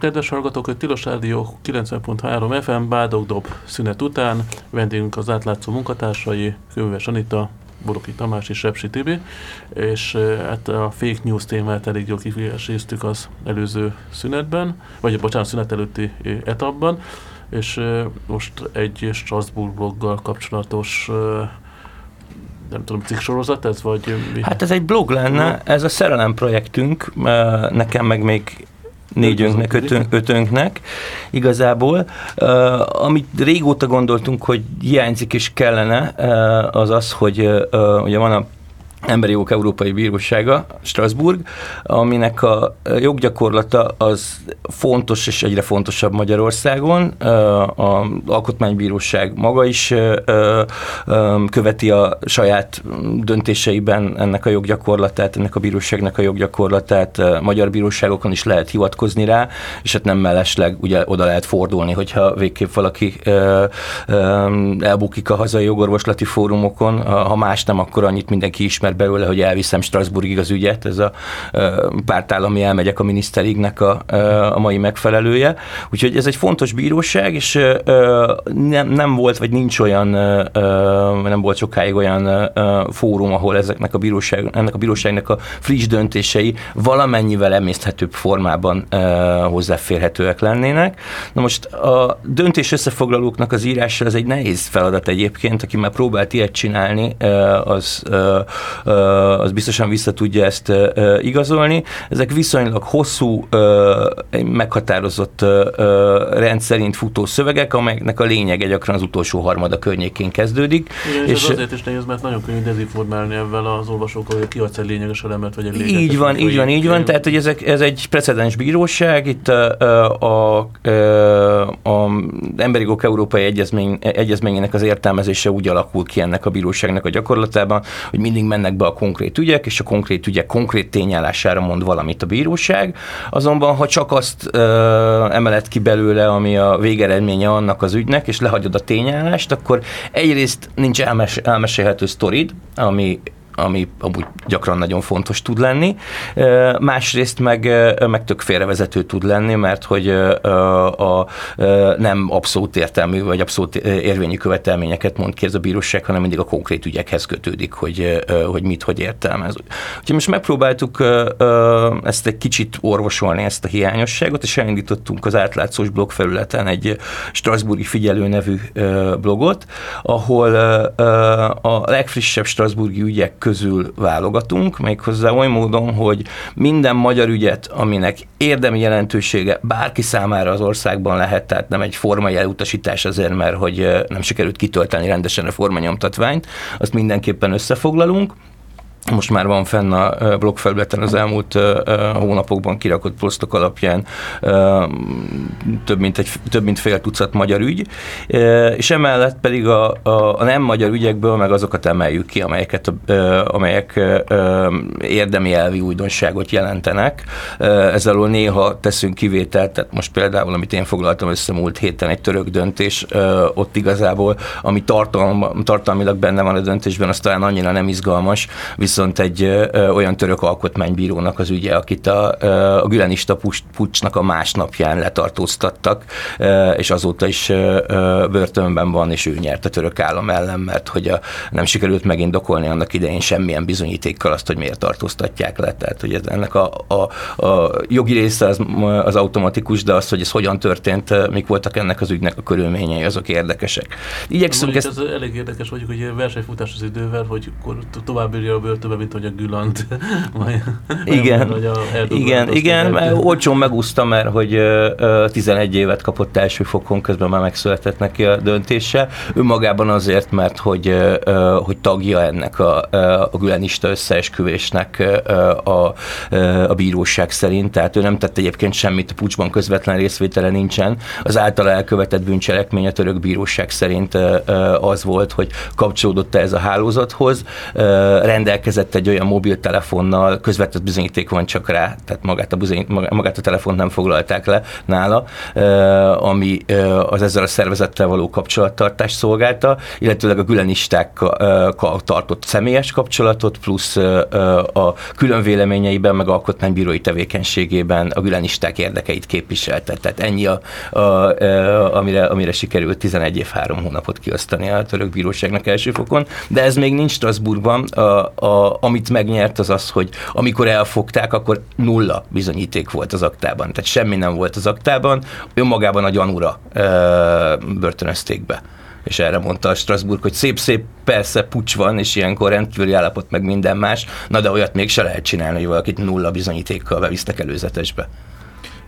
Kedves hallgatók, a Tilos Rádió 90.3 FM Bádogdob szünet után. Vendégünk az átlátszó munkatársai, Kőves Anita, Boroki Tamás és Repsi Tibi, és hát a fake news témát elég jól kifejeztéztük az előző szünetben, vagy bocsánat, szünet előtti etapban, és most egy Strasbourg bloggal kapcsolatos nem tudom, cikksorozat ez, vagy mi? Hát ez egy blog lenne, ez a szerelem projektünk, nekem meg még négyünknek, ötön, ötönknek igazából. Uh, amit régóta gondoltunk, hogy hiányzik és kellene, uh, az az, hogy uh, ugye van a Emberi Jogok Európai Bírósága, Strasbourg, aminek a joggyakorlata az fontos és egyre fontosabb Magyarországon. A Alkotmánybíróság maga is követi a saját döntéseiben ennek a joggyakorlatát, ennek a bíróságnak a joggyakorlatát. Magyar bíróságokon is lehet hivatkozni rá, és hát nem mellesleg ugye oda lehet fordulni, hogyha végképp valaki elbukik a hazai jogorvoslati fórumokon, ha más nem, akkor annyit mindenki ismer ismer belőle, hogy elviszem Strasbourgig az ügyet, ez a pártállami elmegyek a miniszterignek a, a mai megfelelője. Úgyhogy ez egy fontos bíróság, és nem, nem volt, vagy nincs olyan, nem volt sokáig olyan fórum, ahol ezeknek a bíróság, ennek a bíróságnak a friss döntései valamennyivel emészthetőbb formában hozzáférhetőek lennének. Na most a döntés összefoglalóknak az írása az egy nehéz feladat egyébként, aki már próbált ilyet csinálni, az az biztosan vissza tudja ezt igazolni. Ezek viszonylag hosszú, meghatározott rendszerint futó szövegek, amelyeknek a lényege gyakran az utolsó harmada környékén kezdődik. Igen, és, és ez azért is nehéz, mert nagyon könnyű dezinformálni ebben az olvasókkal, hogy kiadsz egy lényeges elemet, vagy egy lényeges Így van, így van, így van. Tehát, hogy ezek, ez egy precedens bíróság, itt a, a, a, a Emberi Jogok Európai Egyezmény, Egyezményének az értelmezése úgy alakul ki ennek a bíróságnak a gyakorlatában, hogy mindig mennek jönnek be a konkrét ügyek, és a konkrét ügyek konkrét tényállására mond valamit a bíróság. Azonban, ha csak azt ö, emelet ki belőle, ami a végeredménye annak az ügynek, és lehagyod a tényállást, akkor egyrészt nincs elmes, elmesélhető sztorid, ami ami amúgy gyakran nagyon fontos tud lenni. Másrészt meg, meg tök félrevezető tud lenni, mert hogy a, a nem abszolút értelmű, vagy abszolút érvényű követelményeket mond ki ez a bíróság, hanem mindig a konkrét ügyekhez kötődik, hogy, hogy mit, hogy értelmez. Úgyhogy most megpróbáltuk ezt egy kicsit orvosolni, ezt a hiányosságot, és elindítottunk az átlátszós blog felületen egy Strasburgi figyelő nevű blogot, ahol a legfrissebb Strasburgi ügyek közül válogatunk, méghozzá oly módon, hogy minden magyar ügyet, aminek érdemi jelentősége bárki számára az országban lehet, tehát nem egy formai elutasítás azért, mert hogy nem sikerült kitölteni rendesen a formanyomtatványt, azt mindenképpen összefoglalunk, most már van fenn a blogfelületen az elmúlt hónapokban kirakott posztok alapján több mint, egy, több mint fél tucat magyar ügy, és emellett pedig a, a, nem magyar ügyekből meg azokat emeljük ki, amelyeket, amelyek érdemi elvi újdonságot jelentenek. Ezzel alól néha teszünk kivételt, tehát most például, amit én foglaltam össze múlt héten, egy török döntés, ott igazából, ami tartalm, tartalmilag benne van a döntésben, az talán annyira nem izgalmas, viszont egy ö, olyan török alkotmánybírónak az ügye, akit a, a gülenista pucsnak a másnapján letartóztattak, ö, és azóta is ö, börtönben van, és ő nyert a török állam ellen, mert hogy a, nem sikerült megindokolni annak idején semmilyen bizonyítékkal azt, hogy miért tartóztatják le. Tehát, hogy ez, ennek a, a, a jogi része az, az automatikus, de az, hogy ez hogyan történt, mik voltak ennek az ügynek a körülményei, azok érdekesek. Igyekszünk ezt... Ez elég érdekes, hogy, hogy versenyfutás az idővel, hogy tovább írja a börtön többen, mint hogy a Gülant. igen, vagy a igen, igen, mert olcsón megúszta, mert hogy 11 évet kapott első fokon, közben már megszületett neki a döntése. Ő magában azért, mert hogy, hogy tagja ennek a, a gülenista összeesküvésnek a, a bíróság szerint, tehát ő nem tett egyébként semmit, a pucsban közvetlen részvétele nincsen. Az általa elkövetett bűncselekmény a török bíróság szerint az volt, hogy kapcsolódott ez a hálózathoz, rendelkezett rendelkezett egy olyan mobiltelefonnal, közvetett bizonyíték van csak rá, tehát magát a, bizonyít, magát a telefont nem foglalták le nála, ami az ezzel a szervezettel való kapcsolattartást szolgálta, illetőleg a gülenistákkal tartott személyes kapcsolatot, plusz a külön véleményeiben, meg alkotmánybírói tevékenységében a gülenisták érdekeit képviselte. Tehát ennyi, a, a, a, amire, amire sikerült 11 év 3 hónapot kiosztani a török bíróságnak első fokon, de ez még nincs Strasbourgban. A, a, amit megnyert, az az, hogy amikor elfogták, akkor nulla bizonyíték volt az aktában. Tehát semmi nem volt az aktában, önmagában a gyanúra ö, börtönözték be. És erre mondta a Strasbourg, hogy szép-szép, persze pucs van, és ilyenkor rendkívüli állapot, meg minden más, na de olyat még se lehet csinálni, hogy valakit nulla bizonyítékkal bevisztek előzetesbe.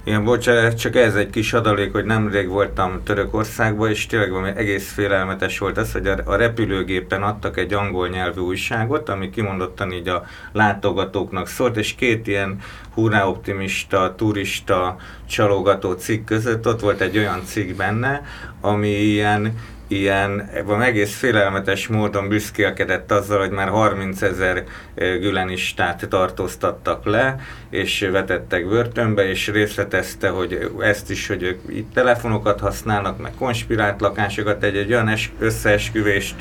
Igen, bocsánat, csak ez egy kis adalék, hogy nemrég voltam Törökországban, és tényleg valami egész félelmetes volt az, hogy a, repülőgépen adtak egy angol nyelvű újságot, ami kimondottan így a látogatóknak szólt, és két ilyen hurrá optimista, turista, csalogató cikk között ott volt egy olyan cikk benne, ami ilyen ilyen egész félelmetes módon büszkélkedett azzal, hogy már 30 ezer gülenistát tartóztattak le, és vetettek börtönbe, és részletezte, hogy ezt is, hogy ők itt telefonokat használnak, meg konspirált lakásokat, egy, egy olyan összeesküvést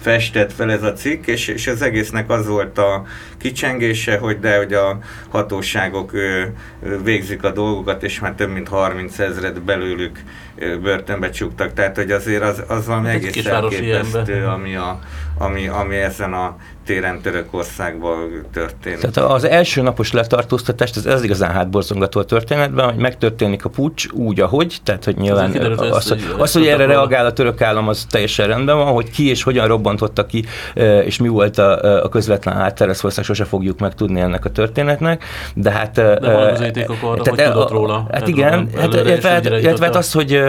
festett fel ez a cikk, és, és az egésznek az volt a kicsengése, hogy de hogy a hatóságok ő, végzik a dolgokat, és már több mint 30 ezret belőlük börtönbe csuktak. Tehát, hogy azért az, az valami egész elképesztő, ami, a, ami, ami ezen a téren Törökországban történt. Tehát az első napos letartóztatást, ez, ez igazán hátborzongató a történetben, hogy megtörténik a pucs úgy, ahogy, tehát hogy nyilván az, az, az, hogy, az, hogy erre reagál a török állam, az teljesen rendben van, hogy ki és hogyan robbantotta ki, és mi volt a, a közvetlen háttér, ezt valószínűleg sose fogjuk megtudni ennek a történetnek, de hát... De van az arra, hogy tudott róla. Hát igen, hát, illetve hát az, hogy,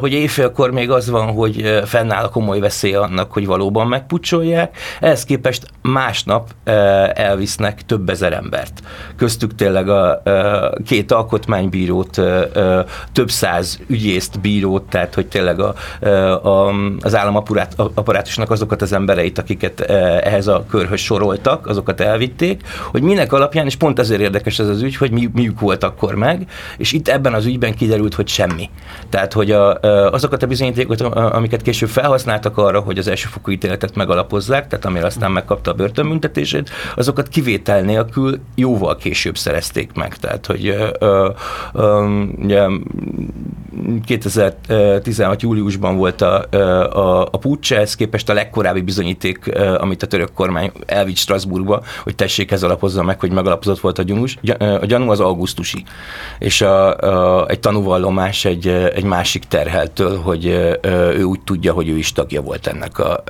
hogy éjfélkor még az van, hogy fennáll a komoly veszély annak, hogy valóban megpucsolják, ehhez képest másnap elvisznek több ezer embert. Köztük tényleg a, két alkotmánybírót, több száz ügyészt, bírót, tehát hogy tényleg a, a, az államaparátusnak azokat az embereit, akiket ehhez a körhöz soroltak, azokat elvitték, hogy minek alapján, és pont ezért érdekes ez az ügy, hogy mi, miük volt akkor meg, és itt ebben az ügyben kiderült, hogy semmi. Tehát, hogy a, azokat a bizonyítékokat, amiket később felhasználtak arra, hogy az elsőfokú ítéletet megalapozzák, tehát amire aztán megkapta a börtönbüntetését, azokat kivétel nélkül jóval később szerezték meg. Tehát, hogy ö, ö, ugye, 2016. júliusban volt a, a, a pucs, ehhez képest a legkorábbi bizonyíték, amit a török kormány elvitt Strasbourgba, hogy tessék ez alapozza meg, hogy megalapozott volt a, gyanús, a gyanú az augusztusi. És a, a, egy tanúvallomás egy, egy másik terheltől, hogy ő úgy tudja, hogy ő is tagja volt ennek a,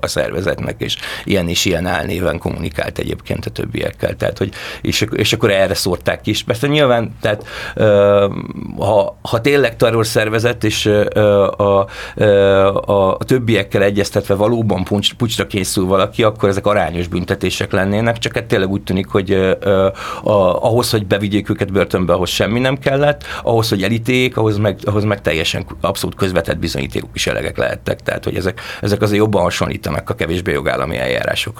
a szervezetnek, és ilyen és ilyen álnéven kommunikált egyébként a többiekkel. Tehát, hogy, és, és akkor erre szórták ki is. Persze nyilván, tehát ha, ha tényleg terrorszervezet, és a, a, a, többiekkel egyeztetve valóban pucs, pucsra készül valaki, akkor ezek arányos büntetések lennének, csak hát tényleg úgy tűnik, hogy a, ahhoz, hogy bevigyék őket börtönbe, ahhoz semmi nem kellett, ahhoz, hogy elítéljék, ahhoz meg, ahhoz meg teljesen abszolút közvetett bizonyítékok is elegek lehettek. Tehát, hogy ezek, ezek azért jobban hasonlítanak a kevésbé jogállami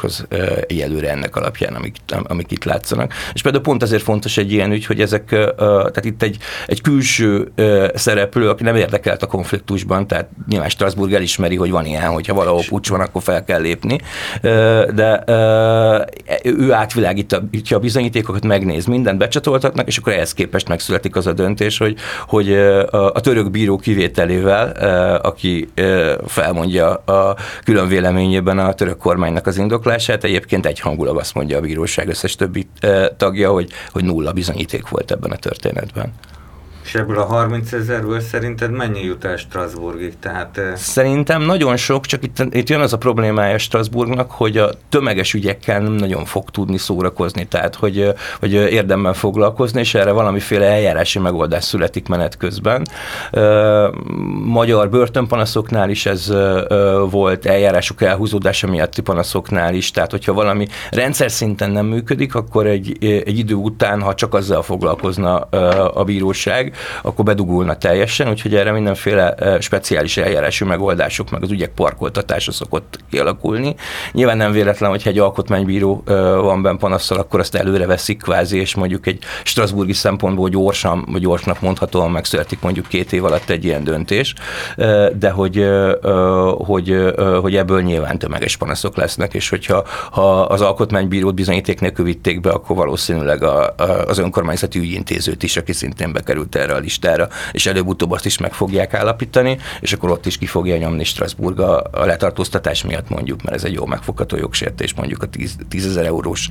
eljárásokhoz egyelőre ennek alapján, amik, amik itt látszanak. És például pont ezért fontos egy ilyen ügy, hogy ezek, tehát itt egy, egy külső szereplő, aki nem érdekelt a konfliktusban, tehát nyilván Strasbourg elismeri, hogy van ilyen, hogyha valahol pucs van, akkor fel kell lépni, de ő átvilágítja a bizonyítékokat, megnéz, mindent becsatoltatnak, és akkor ehhez képest megszületik az a döntés, hogy, hogy a török bíró kivételével, aki felmondja a külön véleményében a török kormánynak az indoklását, egyébként egyhangulag azt mondja a bíróság összes többi tagja, hogy, hogy nulla bizonyíték volt ebben a történetben. És ebből a 30 ezerből szerinted mennyi jut el Strasbourgig? Tehát, Szerintem nagyon sok, csak itt, itt jön az a problémája Strasbourgnak, hogy a tömeges ügyekkel nem nagyon fog tudni szórakozni, tehát hogy, hogy érdemben foglalkozni, és erre valamiféle eljárási megoldás születik menet közben. Magyar börtönpanaszoknál is ez volt, eljárások elhúzódása miatti panaszoknál is, tehát hogyha valami rendszer szinten nem működik, akkor egy, egy idő után, ha csak azzal foglalkozna a bíróság, akkor bedugulna teljesen, úgyhogy erre mindenféle speciális eljárású megoldások, meg az ügyek parkoltatása szokott kialakulni. Nyilván nem véletlen, hogyha egy alkotmánybíró van benne panasszal, akkor azt előre veszik kvázi, és mondjuk egy strasburgi szempontból gyorsan, vagy gyorsnak mondhatóan megszületik mondjuk két év alatt egy ilyen döntés, de hogy, hogy, hogy ebből nyilván tömeges panaszok lesznek, és hogyha ha az alkotmánybírót bizonyíték nélkül vitték be, akkor valószínűleg a, az önkormányzati ügyintézőt is, aki szintén bekerült erre a listára, és előbb-utóbb azt is meg fogják állapítani, és akkor ott is ki fogja nyomni Strasbourg a, a letartóztatás miatt mondjuk, mert ez egy jó megfogható jogsértés, mondjuk a 10 ezer eurós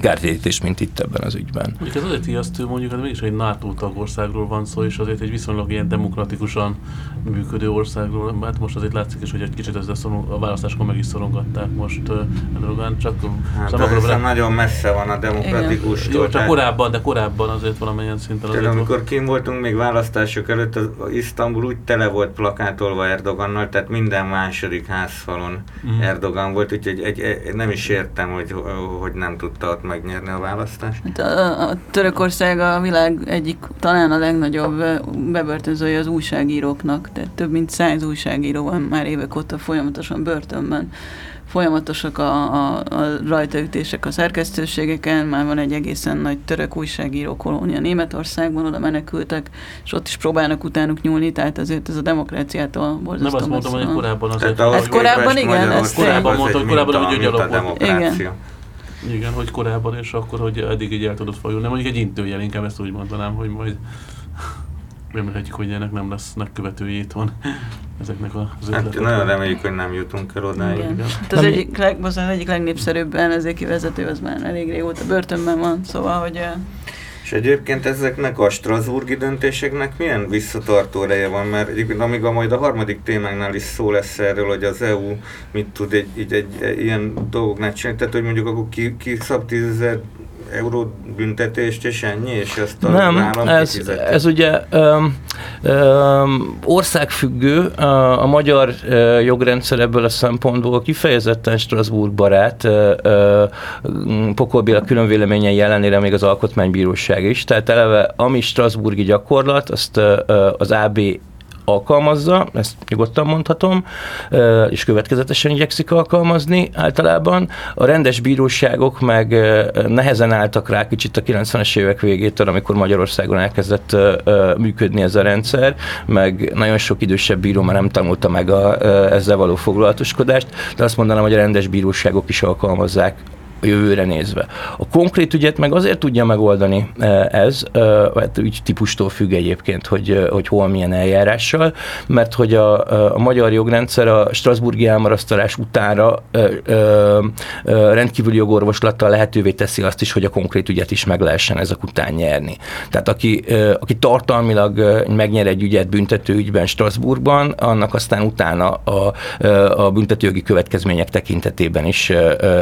kártérítés, mint itt ebben az ügyben. Mondjuk ez azért ijesztő, mondjuk, hát mégis egy NATO tagországról van szó, és azért egy viszonylag ilyen demokratikusan működő országról. Hát most azért látszik is, hogy egy kicsit ezzel szorong, a választáskor meg is szorongatták most Erdogan, csak Hát nem ez akarom rá- nagyon messze van a demokratikus. Jó, csak korábban, de korábban azért valamilyen szinten Tehát azért amikor kim voltunk még választások előtt, az Isztambul úgy tele volt plakátolva Erdogannal, tehát minden második házfalon Mhm. Erdogan volt, úgyhogy egy, egy, nem is értem, hogy, hogy nem tudta ott megnyerni a választást. Hát a, a Törökország a világ egyik, talán a legnagyobb bebörtözője az újságíróknak, tehát több mint száz újságíró van már évek óta folyamatosan börtönben. Folyamatosak a, a, a rajtaütések a szerkesztőségeken, már van egy egészen nagy török újságíró kolónia Németországban, oda menekültek, és ott is próbálnak utánuk nyúlni, tehát azért ez a demokráciától Nem borzasztó azt mondtam, messze hogy korábban azért... Tehát Hát korábban igen, ezt korábban az mondta, hogy korábban egy gyalog demokrácia. Igen, hogy korábban, és akkor, hogy eddig így el tudott fajulni. Mondjuk egy intőjel, inkább ezt úgy mondanám, hogy majd remélhetjük, hogy ennek nem lesznek követői itthon ezeknek az Hát ötleteknek. nagyon reméljük, hogy nem jutunk el odáig. Igen. Igen. Hát az Nem- egyik, leg, az egyik legnépszerűbb ellenzéki vezető, az már elég régóta börtönben van, szóval, hogy És egyébként ezeknek a Strasburgi döntéseknek milyen visszatartó ereje van, mert egyébként amíg a majd a harmadik témánknál is szó lesz erről, hogy az EU mit tud egy, egy, egy, egy ilyen dolgoknál csinálni, tehát hogy mondjuk akkor ki, ki szab 10 euró büntetést, és ennyi, és ezt a Nem, állam ez, kifizeti. ez ugye öm, öm, országfüggő, a, a magyar ö, jogrendszer ebből a szempontból kifejezetten Strasbourg barát, ö, ö, Pokol Béla különvéleményei ellenére még az Alkotmánybíróság is, tehát eleve ami Strasburgi gyakorlat, azt ö, az AB alkalmazza, ezt nyugodtan mondhatom, és következetesen igyekszik alkalmazni általában. A rendes bíróságok meg nehezen álltak rá kicsit a 90-es évek végétől, amikor Magyarországon elkezdett működni ez a rendszer, meg nagyon sok idősebb bíró már nem tanulta meg a, ezzel való foglalatoskodást, de azt mondanám, hogy a rendes bíróságok is alkalmazzák a jövőre nézve. A konkrét ügyet meg azért tudja megoldani eh, ez, eh, hát ügy típustól függ egyébként, hogy, eh, hogy hol milyen eljárással, mert hogy a, a magyar jogrendszer a Strasburgi elmarasztalás ö, rendkívüli jogorvoslattal lehetővé teszi azt is, hogy a konkrét ügyet is meg lehessen ezek után nyerni. Tehát aki, aki tartalmilag megnyer egy ügyet büntető ügyben Strasbourgban, annak aztán utána a, a büntetőjogi következmények tekintetében is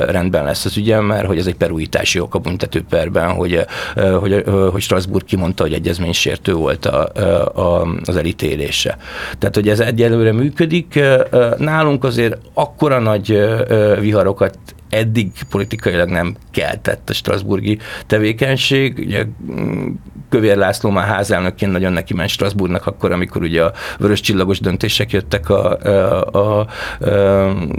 rendben lesz az ügye, mert hogy ez egy perújítási ok a büntetőperben, hogy, ö, hogy, ö, hogy Strasbourg kimondta, hogy egyezménysértő volt a, a, az elítélése. Tehát, hogy ez egyelőre működik. Nálunk azért akkora nagy viharokat eddig politikailag nem keltett a Strasburgi tevékenység. Ugye mm, Kövér László már házelnökként nagyon neki ment Strasbourgnak akkor, amikor ugye a vörös csillagos döntések jöttek a, a, a, a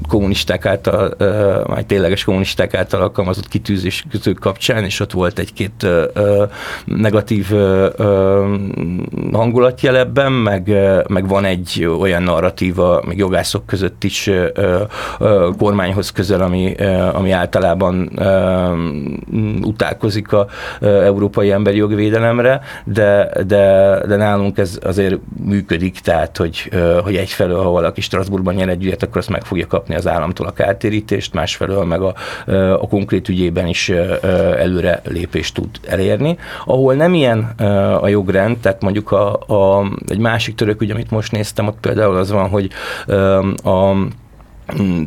kommunisták által, a, tényleges kommunisták által alkalmazott kitűzés kapcsán, és ott volt egy-két negatív hangulatjel ebben, meg, meg van egy olyan narratíva, még jogászok között is kormányhoz közel, ami, ami általában utálkozik a európai emberi jogvédelemre, de, de, de nálunk ez azért működik, tehát hogy, hogy egyfelől, ha valaki Strasbourgban nyer egy ügyet, akkor azt meg fogja kapni az államtól a kártérítést, másfelől meg a, a konkrét ügyében is előre lépést tud elérni. Ahol nem ilyen a jogrend, tehát mondjuk a, a, egy másik török ügy, amit most néztem, ott például az van, hogy a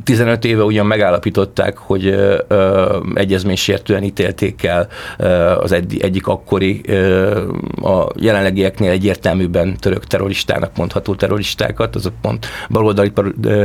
15 éve ugyan megállapították, hogy ö, ö, egyezménysértően ítélték el ö, az egy, egyik akkori ö, a jelenlegieknél egyértelműben török terroristának mondható terroristákat, azok pont baloldali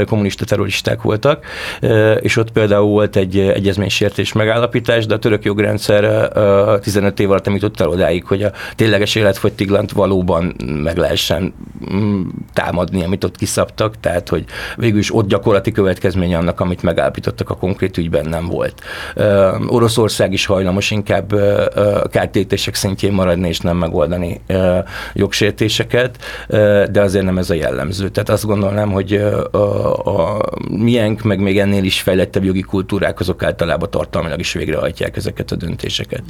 kommunista terroristák voltak, ö, és ott például volt egy egyezménysértés megállapítás, de a török jogrendszer ö, 15 év alatt nem jutott el odáig, hogy a tényleges életfogytiglant valóban meg lehessen mm, támadni, amit ott kiszabtak, tehát hogy végül is ott gyakorlati következménye annak, amit megállapítottak a konkrét ügyben nem volt. Oroszország is hajlamos inkább kártérítések szintjén maradni és nem megoldani jogsértéseket, de azért nem ez a jellemző. Tehát azt gondolnám, hogy a, a miénk, meg még ennél is fejlettebb jogi kultúrák, azok általában tartalmilag is végrehajtják ezeket a döntéseket.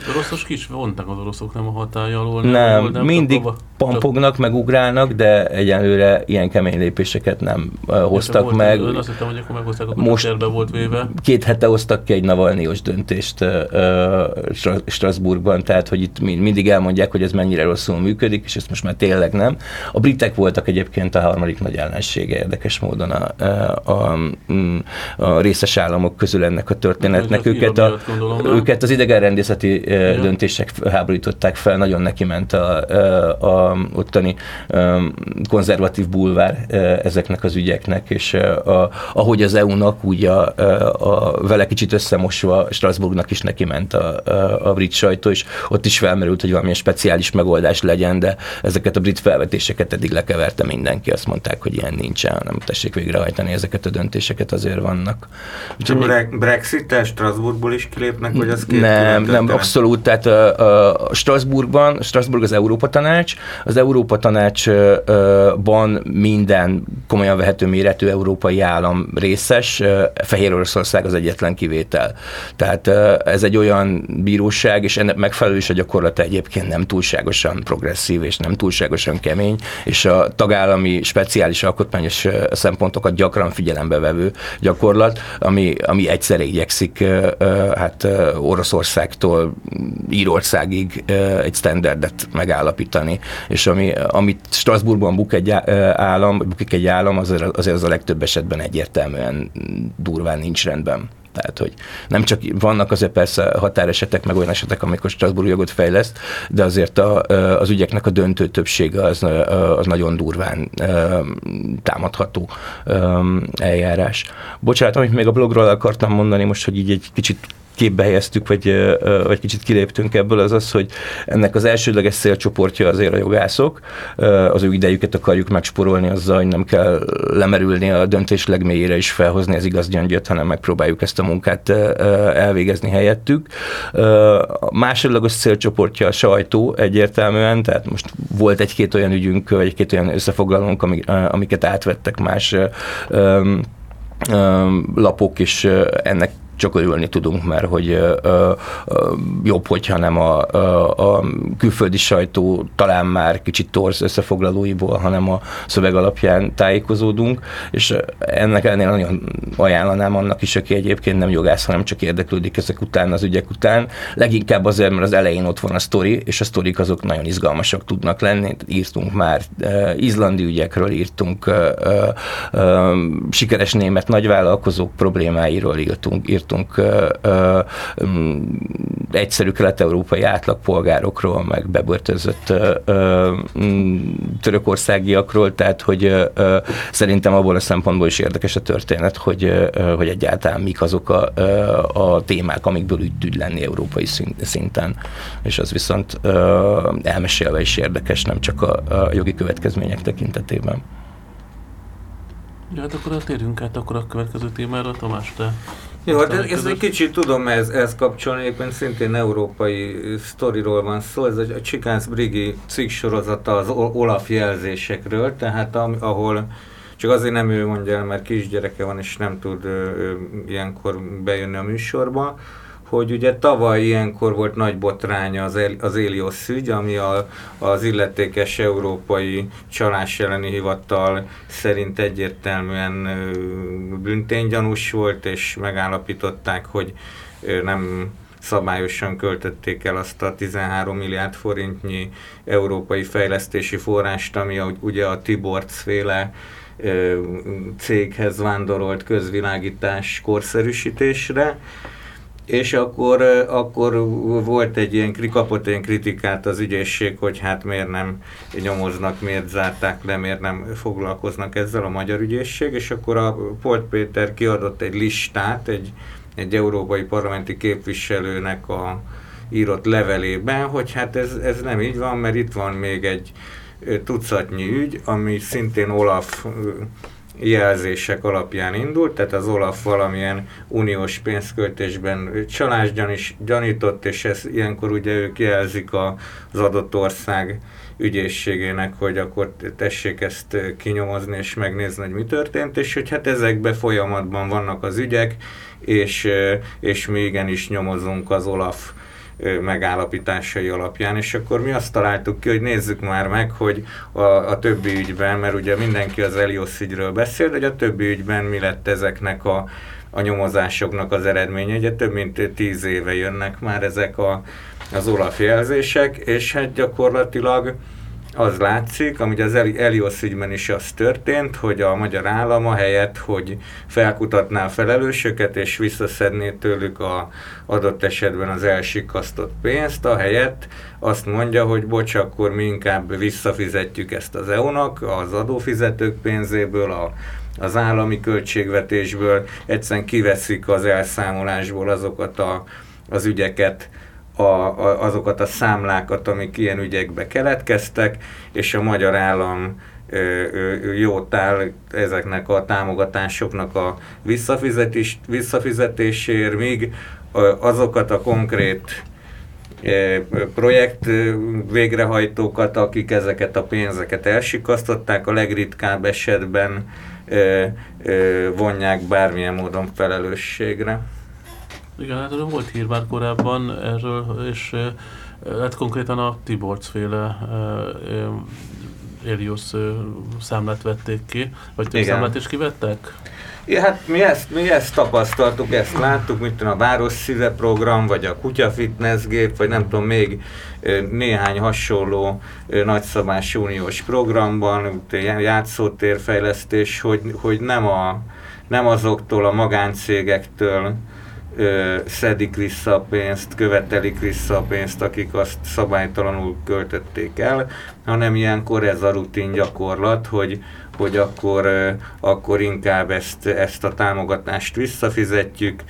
Ki is vontak az oroszok, nem a hatály alól. Nem, nem mindig csak pampognak, meg ugrálnak, de egyelőre ilyen kemény lépéseket nem hoztak meg. Ön azt hittem, hogy akkor meghozták, akkor most volt véve. Két hete hoztak ki egy Navalnyios döntést uh, Strasbourgban, tehát hogy itt mindig elmondják, hogy ez mennyire rosszul működik, és ezt most már tényleg nem. A britek voltak egyébként a harmadik nagy ellensége érdekes módon a, a, a, a részes államok közül ennek a történetnek. Őket, a, gondolom, őket az idegenrendészeti ja. döntések háborították fel, nagyon neki ment a, a, a ottani konzervatív bulvár ezeknek az ügyeknek, és a, ahogy az EU-nak, úgy a, a, a vele kicsit összemosva Strasbourgnak is neki ment a, a, a brit sajtó, és ott is felmerült, hogy valamilyen speciális megoldás legyen, de ezeket a brit felvetéseket eddig lekeverte mindenki, azt mondták, hogy ilyen nincsen, nem tessék végrehajtani ezeket a döntéseket, azért vannak. Úgyhogy Bre- Brexit-tel Strasbourgból is kilépnek, vagy az két Nem, nem, abszolút, tehát a, a Strasbourgban, Strasbourg az Európa Tanács, az Európa Tanácsban minden komolyan vehető méretű európai állam részes, Fehér Oroszország az egyetlen kivétel. Tehát ez egy olyan bíróság, és ennek megfelelő is a gyakorlata egyébként nem túlságosan progresszív, és nem túlságosan kemény, és a tagállami speciális alkotmányos szempontokat gyakran figyelembe vevő gyakorlat, ami, ami egyszerre igyekszik hát Oroszországtól Írországig egy standardet megállapítani, és ami, amit Strasbourgban buk egy állam, bukik egy állam, az, azért az a legtöbb esetben egyértelműen durván nincs rendben. Tehát, hogy nem csak vannak azért persze határesetek, meg olyan esetek, amikor Strasbourg jogot fejleszt, de azért a, az ügyeknek a döntő többsége az, az nagyon durván támadható eljárás. Bocsánat, amit még a blogról akartam mondani most, hogy így egy kicsit képbe helyeztük, vagy, vagy kicsit kiléptünk ebből, az az, hogy ennek az elsődleges célcsoportja azért a jogászok, az ő idejüket akarjuk megsporolni azzal, hogy nem kell lemerülni a döntés legmélyére is felhozni az igaz gyöngyöt, hanem megpróbáljuk ezt a munkát elvégezni helyettük. A másodlagos célcsoportja a sajtó egyértelműen, tehát most volt egy-két olyan ügyünk, vagy egy-két olyan összefoglalónk, amiket átvettek más lapok, és ennek csak örülni tudunk, mert hogy ö, ö, jobb, hogyha nem a, a, a külföldi sajtó talán már kicsit torz összefoglalóiból, hanem a szöveg alapján tájékozódunk, és ennek ennél nagyon ajánlanám annak is, aki egyébként nem jogász, hanem csak érdeklődik ezek után, az ügyek után. Leginkább azért, mert az elején ott van a sztori, és a sztorik azok nagyon izgalmasak tudnak lenni. Írtunk már izlandi ügyekről, írtunk uh, uh, sikeres német nagyvállalkozók problémáiról, írtunk, írtunk írtunk egyszerű kelet-európai átlagpolgárokról, meg bebörtözött törökországiakról, tehát hogy szerintem abból a szempontból is érdekes a történet, hogy, hogy egyáltalán mik azok a, a témák, amikből tud lenni európai szinten. És az viszont elmesélve is érdekes, nem csak a, a jogi következmények tekintetében. Ja, hát akkor térjünk át akkor a következő témára, Tamás, te jó, hát ez, ez egy kicsit tudom ez, ez kapcsolni, éppen szintén európai sztoriról van szó, ez a Csikáns Brigi cikk sorozata az Olaf jelzésekről, tehát am, ahol csak azért nem ő mondja el, mert kisgyereke van, és nem tud ö, ö, ilyenkor bejönni a műsorba, hogy ugye tavaly ilyenkor volt nagy botránya az, az Elios ügy, ami a, az illetékes európai csalás elleni hivatal szerint egyértelműen bünténygyanús volt, és megállapították, hogy nem szabályosan költötték el azt a 13 milliárd forintnyi európai fejlesztési forrást, ami a, ugye a Tiborc féle céghez vándorolt közvilágítás korszerűsítésre és akkor, akkor volt egy ilyen, kapott ilyen kritikát az ügyészség, hogy hát miért nem nyomoznak, miért zárták le, miért nem foglalkoznak ezzel a magyar ügyészség, és akkor a Polt Péter kiadott egy listát, egy, egy európai parlamenti képviselőnek a írott levelében, hogy hát ez, ez nem így van, mert itt van még egy tucatnyi ügy, ami szintén Olaf jelzések alapján indult, tehát az Olaf valamilyen uniós pénzköltésben csalás gyanís, gyanított, és ez ilyenkor ugye ők jelzik az adott ország ügyészségének, hogy akkor tessék ezt kinyomozni és megnézni, hogy mi történt, és hogy hát ezekben folyamatban vannak az ügyek, és, és mi igenis nyomozunk az Olaf megállapításai alapján, és akkor mi azt találtuk ki, hogy nézzük már meg, hogy a, a többi ügyben, mert ugye mindenki az Elios ügyről beszél, de hogy a többi ügyben mi lett ezeknek a, a nyomozásoknak az eredménye. Ugye több mint tíz éve jönnek már ezek a, az Olaf jelzések, és hát gyakorlatilag az látszik, amit az Elios ügyben is az történt, hogy a magyar állam a helyett, hogy felkutatná a felelősöket és visszaszedné tőlük a adott esetben az elsikasztott pénzt, a helyett azt mondja, hogy bocs, akkor mi inkább visszafizetjük ezt az EU-nak, az adófizetők pénzéből, a az állami költségvetésből, egyszerűen kiveszik az elszámolásból azokat a, az ügyeket, a, a, azokat a számlákat, amik ilyen ügyekbe keletkeztek, és a magyar állam jót áll ezeknek a támogatásoknak a visszafizetés, visszafizetésért, míg azokat a konkrét projekt végrehajtókat, akik ezeket a pénzeket elsikasztották, a legritkább esetben vonják bármilyen módon felelősségre. Igen, hát volt hír már korábban erről, és hát konkrétan a Tiborcs féle Elios számlát vették ki, vagy több számlát is kivettek? Ja, hát mi ezt, mi ezt tapasztaltuk, ezt láttuk, mint a Város Szíve program, vagy a Kutya Fitness gép, vagy nem tudom, még néhány hasonló nagyszabású uniós programban, játszótérfejlesztés, hogy, hogy nem, a, nem azoktól a magáncégektől ö, szedik vissza a pénzt, követelik vissza a pénzt, akik azt szabálytalanul költötték el, hanem ilyenkor ez a rutin gyakorlat, hogy, hogy akkor, ö, akkor inkább ezt, ezt a támogatást visszafizetjük,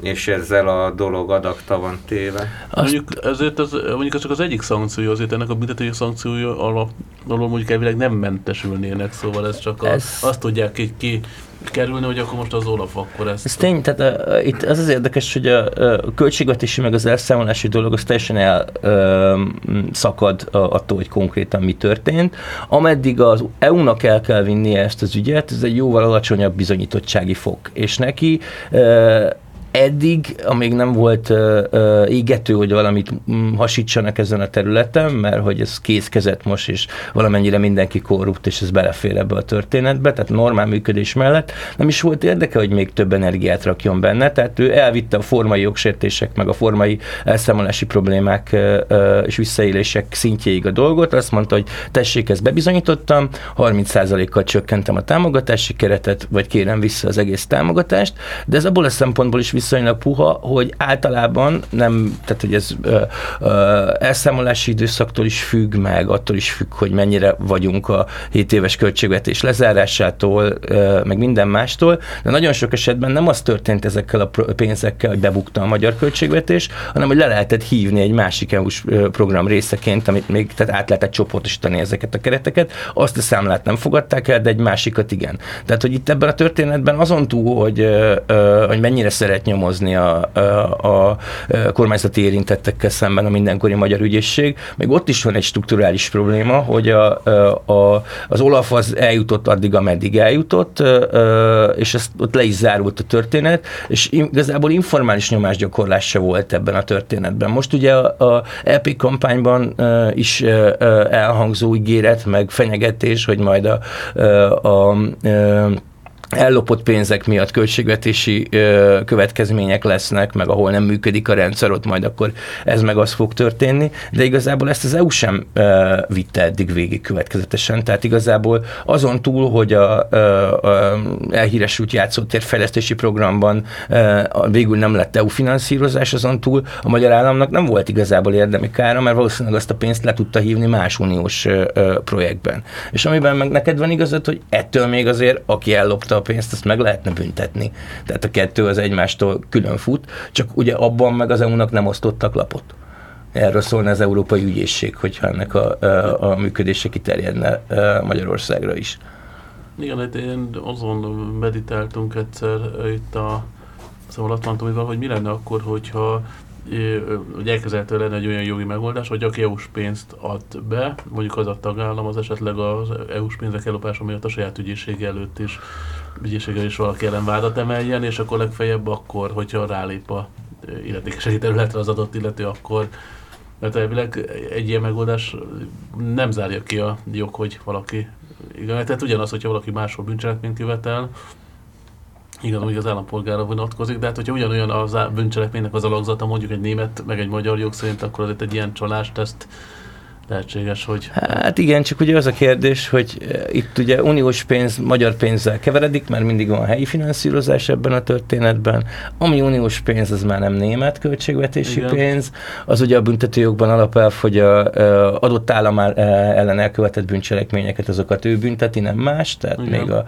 és ezzel a dolog adakta van téve. Mondjuk, ezért az, mondjuk az csak az egyik szankciója, azért ennek a büntetői szankciója alap, alól mondjuk elvileg nem mentesülnének, szóval ez csak a, ez... azt tudják ki, ki kerülni, hogy akkor most az Olaf akkor ezt... Ez tény, tehát uh, itt az az érdekes, hogy a, a költségvetési meg az elszámolási dolog az teljesen elszakad uh, attól, hogy konkrétan mi történt. Ameddig az EU-nak el kell vinnie ezt az ügyet, ez egy jóval alacsonyabb bizonyítottsági fok. És neki uh, eddig, amíg nem volt uh, uh, égető, hogy valamit um, hasítsanak ezen a területen, mert hogy ez kézkezett most, és valamennyire mindenki korrupt, és ez belefér ebbe a történetbe, tehát normál működés mellett. Nem is volt érdeke, hogy még több energiát rakjon benne, tehát ő elvitte a formai jogsértések, meg a formai elszámolási problémák uh, és visszaélések szintjéig a dolgot, azt mondta, hogy tessék, ezt bebizonyítottam, 30%-kal csökkentem a támogatási keretet, vagy kérem vissza az egész támogatást, de ez abból a szempontból is viszonylag puha, hogy általában nem, tehát hogy ez ö, ö, elszámolási időszaktól is függ, meg attól is függ, hogy mennyire vagyunk a 7 éves költségvetés lezárásától, ö, meg minden mástól, de nagyon sok esetben nem az történt ezekkel a pénzekkel, hogy bebukta a magyar költségvetés, hanem hogy le lehetett hívni egy másik EU-s program részeként, amit még tehát át lehetett csoportosítani ezeket a kereteket. Azt a számlát nem fogadták el, de egy másikat igen. Tehát, hogy itt ebben a történetben azon túl, hogy, hogy mennyire szeret nyomozni a, a, a kormányzati érintettekkel szemben a mindenkori magyar ügyészség. Még ott is van egy strukturális probléma, hogy a, a, az Olaf az eljutott addig, ameddig eljutott, és ezt ott le is zárult a történet, és igazából informális nyomásgyakorlás volt ebben a történetben. Most ugye a, a EP kampányban is elhangzó ígéret, meg fenyegetés, hogy majd a, a, a ellopott pénzek miatt költségvetési ö, következmények lesznek, meg ahol nem működik a rendszer, ott majd akkor ez meg az fog történni, de igazából ezt az EU sem ö, vitte eddig végig következetesen, tehát igazából azon túl, hogy a, a, a elhíresült játszótér fejlesztési programban ö, végül nem lett EU finanszírozás, azon túl a magyar államnak nem volt igazából érdemi kára, mert valószínűleg azt a pénzt le tudta hívni más uniós ö, ö, projektben. És amiben meg neked van igazad, hogy ettől még azért, aki ellopta a pénzt, azt meg lehetne büntetni. Tehát a kettő az egymástól külön fut, csak ugye abban meg az EU-nak nem osztottak lapot. Erről szólna az Európai Ügyészség, hogyha ennek a, a, a működése kiterjedne Magyarországra is. Igen, hát én azon meditáltunk egyszer itt a szóval Atlantomival, hogy mi lenne akkor, hogyha hogy elkezdhető lenne egy olyan jogi megoldás, hogy aki EU-s pénzt ad be, mondjuk az a tagállam, az esetleg az EU-s pénzek ellopása miatt a saját ügyészség előtt is ügyészséggel is valaki ellen vádat emeljen, és akkor legfeljebb akkor, hogyha rálép a illetékeségi területre az adott illető, akkor mert elvileg egy ilyen megoldás nem zárja ki a jog, hogy valaki igen, tehát ugyanaz, hogyha valaki máshol bűncselekményt követel, igen, úgy az állampolgára vonatkozik, de hát hogyha ugyanolyan az bűncselekménynek az alakzata, mondjuk egy német, meg egy magyar jog szerint, akkor azért egy ilyen csalást ezt lehetséges, hogy... Hát igen, csak ugye az a kérdés, hogy eh, itt ugye uniós pénz magyar pénzzel keveredik, mert mindig van helyi finanszírozás ebben a történetben. Ami uniós pénz, az már nem német költségvetési igen. pénz, az ugye a büntetőjogban alapelv, hogy a, a adott állam ellen elkövetett bűncselekményeket, azokat ő bünteti, nem más, tehát igen. még a,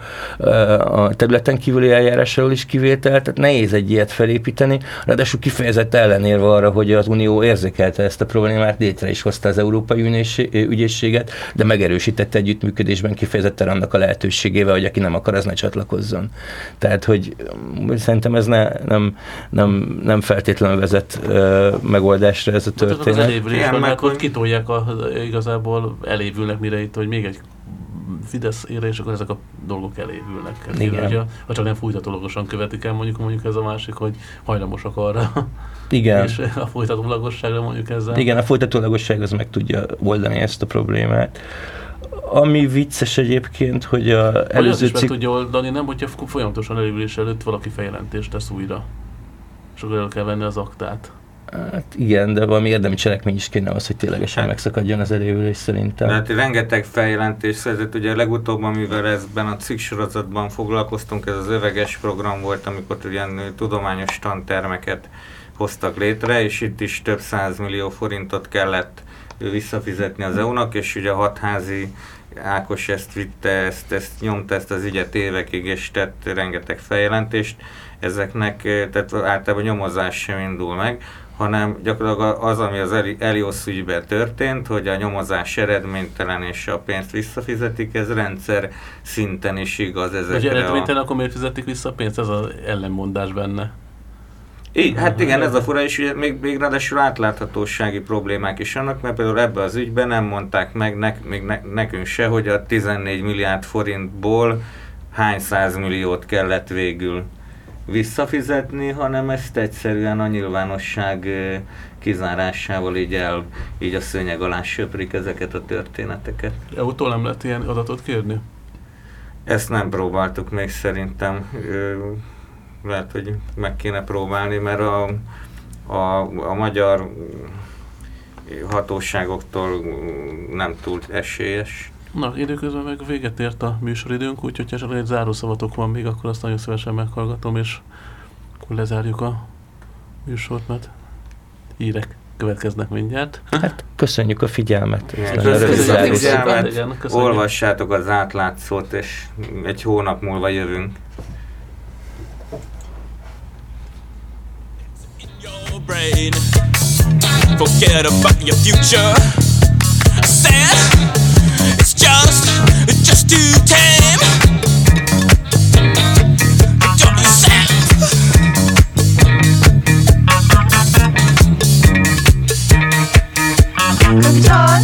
a területen kívüli eljárásról is kivétel, tehát nehéz egy ilyet felépíteni, ráadásul kifejezett ellenérve arra, hogy az Unió érzékelte ezt a problémát, létre is hozta az Európai ügyészséget, de megerősítette együttműködésben kifejezetten annak a lehetőségével, hogy aki nem akar, az ne csatlakozzon. Tehát, hogy mm, szerintem ez ne, nem, nem, nem feltétlenül vezet uh, megoldásra ez a történet. Az elévülés meg, hogy kitolják a, igazából elévülnek mire itt, hogy még egy Fidesz ére, és akkor ezek a dolgok elévülnek. Igen. Hogyha, ha csak nem fújtatólagosan követik el, mondjuk, mondjuk ez a másik, hogy hajlamosak arra. Igen. És a folytatólagosságra mondjuk ezzel. Igen, a folytatólagosság az meg tudja oldani ezt a problémát. Ami vicces egyébként, hogy a előző cikk... tudja oldani, nem, hogyha folyamatosan elévülés előtt valaki feljelentést tesz újra. És akkor el kell venni az aktát. Hát igen, de valami érdemi cselekmény is kéne az, hogy ténylegesen hát, megszakadjon az elévülés szerintem. Hát rengeteg feljelentés szerzett, ugye legutóbb, amivel ezben a cikk sorozatban foglalkoztunk, ez az öveges program volt, amikor ilyen tudományos tantermeket hoztak létre, és itt is több millió forintot kellett visszafizetni az EU-nak, és ugye a hatházi Ákos ezt vitte, ezt, ezt nyomta ezt az ügyet évekig, és tett rengeteg feljelentést. Ezeknek, tehát általában nyomozás sem indul meg, hanem gyakorlatilag az, ami az Elios ügyben történt, hogy a nyomozás eredménytelen és a pénzt visszafizetik, ez rendszer szinten is igaz ezekre. Hogy eredménytelen, a... akkor miért fizetik vissza a pénzt? Ez az ellenmondás benne. I, hát igen, ez a fura, és ugye még, még ráadásul átláthatósági problémák is vannak, mert például ebbe az ügyben nem mondták meg ne, még ne, nekünk se, hogy a 14 milliárd forintból hány milliót kellett végül visszafizetni, hanem ezt egyszerűen a nyilvánosság kizárásával így, el, így a szőnyeg alá söprik ezeket a történeteket. EU-tól nem lehet ilyen adatot kérni? Ezt nem próbáltuk még szerintem. Lehet, hogy meg kéne próbálni, mert a, a, a magyar hatóságoktól nem túl esélyes. Na, időközben meg véget ért a műsoridőnk, úgyhogy ha csak egy zárószavatok van még, akkor azt nagyon szívesen meghallgatom, és akkor lezárjuk a műsort, mert hírek következnek mindjárt. Hát köszönjük a figyelmet. Köszönjük a figyelmet. Igen, Olvassátok az átlátszót, és egy hónap múlva jövünk. Forget about your future. Sad. Just, just yourself.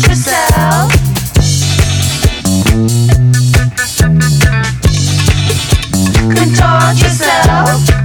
Yourself. Contort yourself.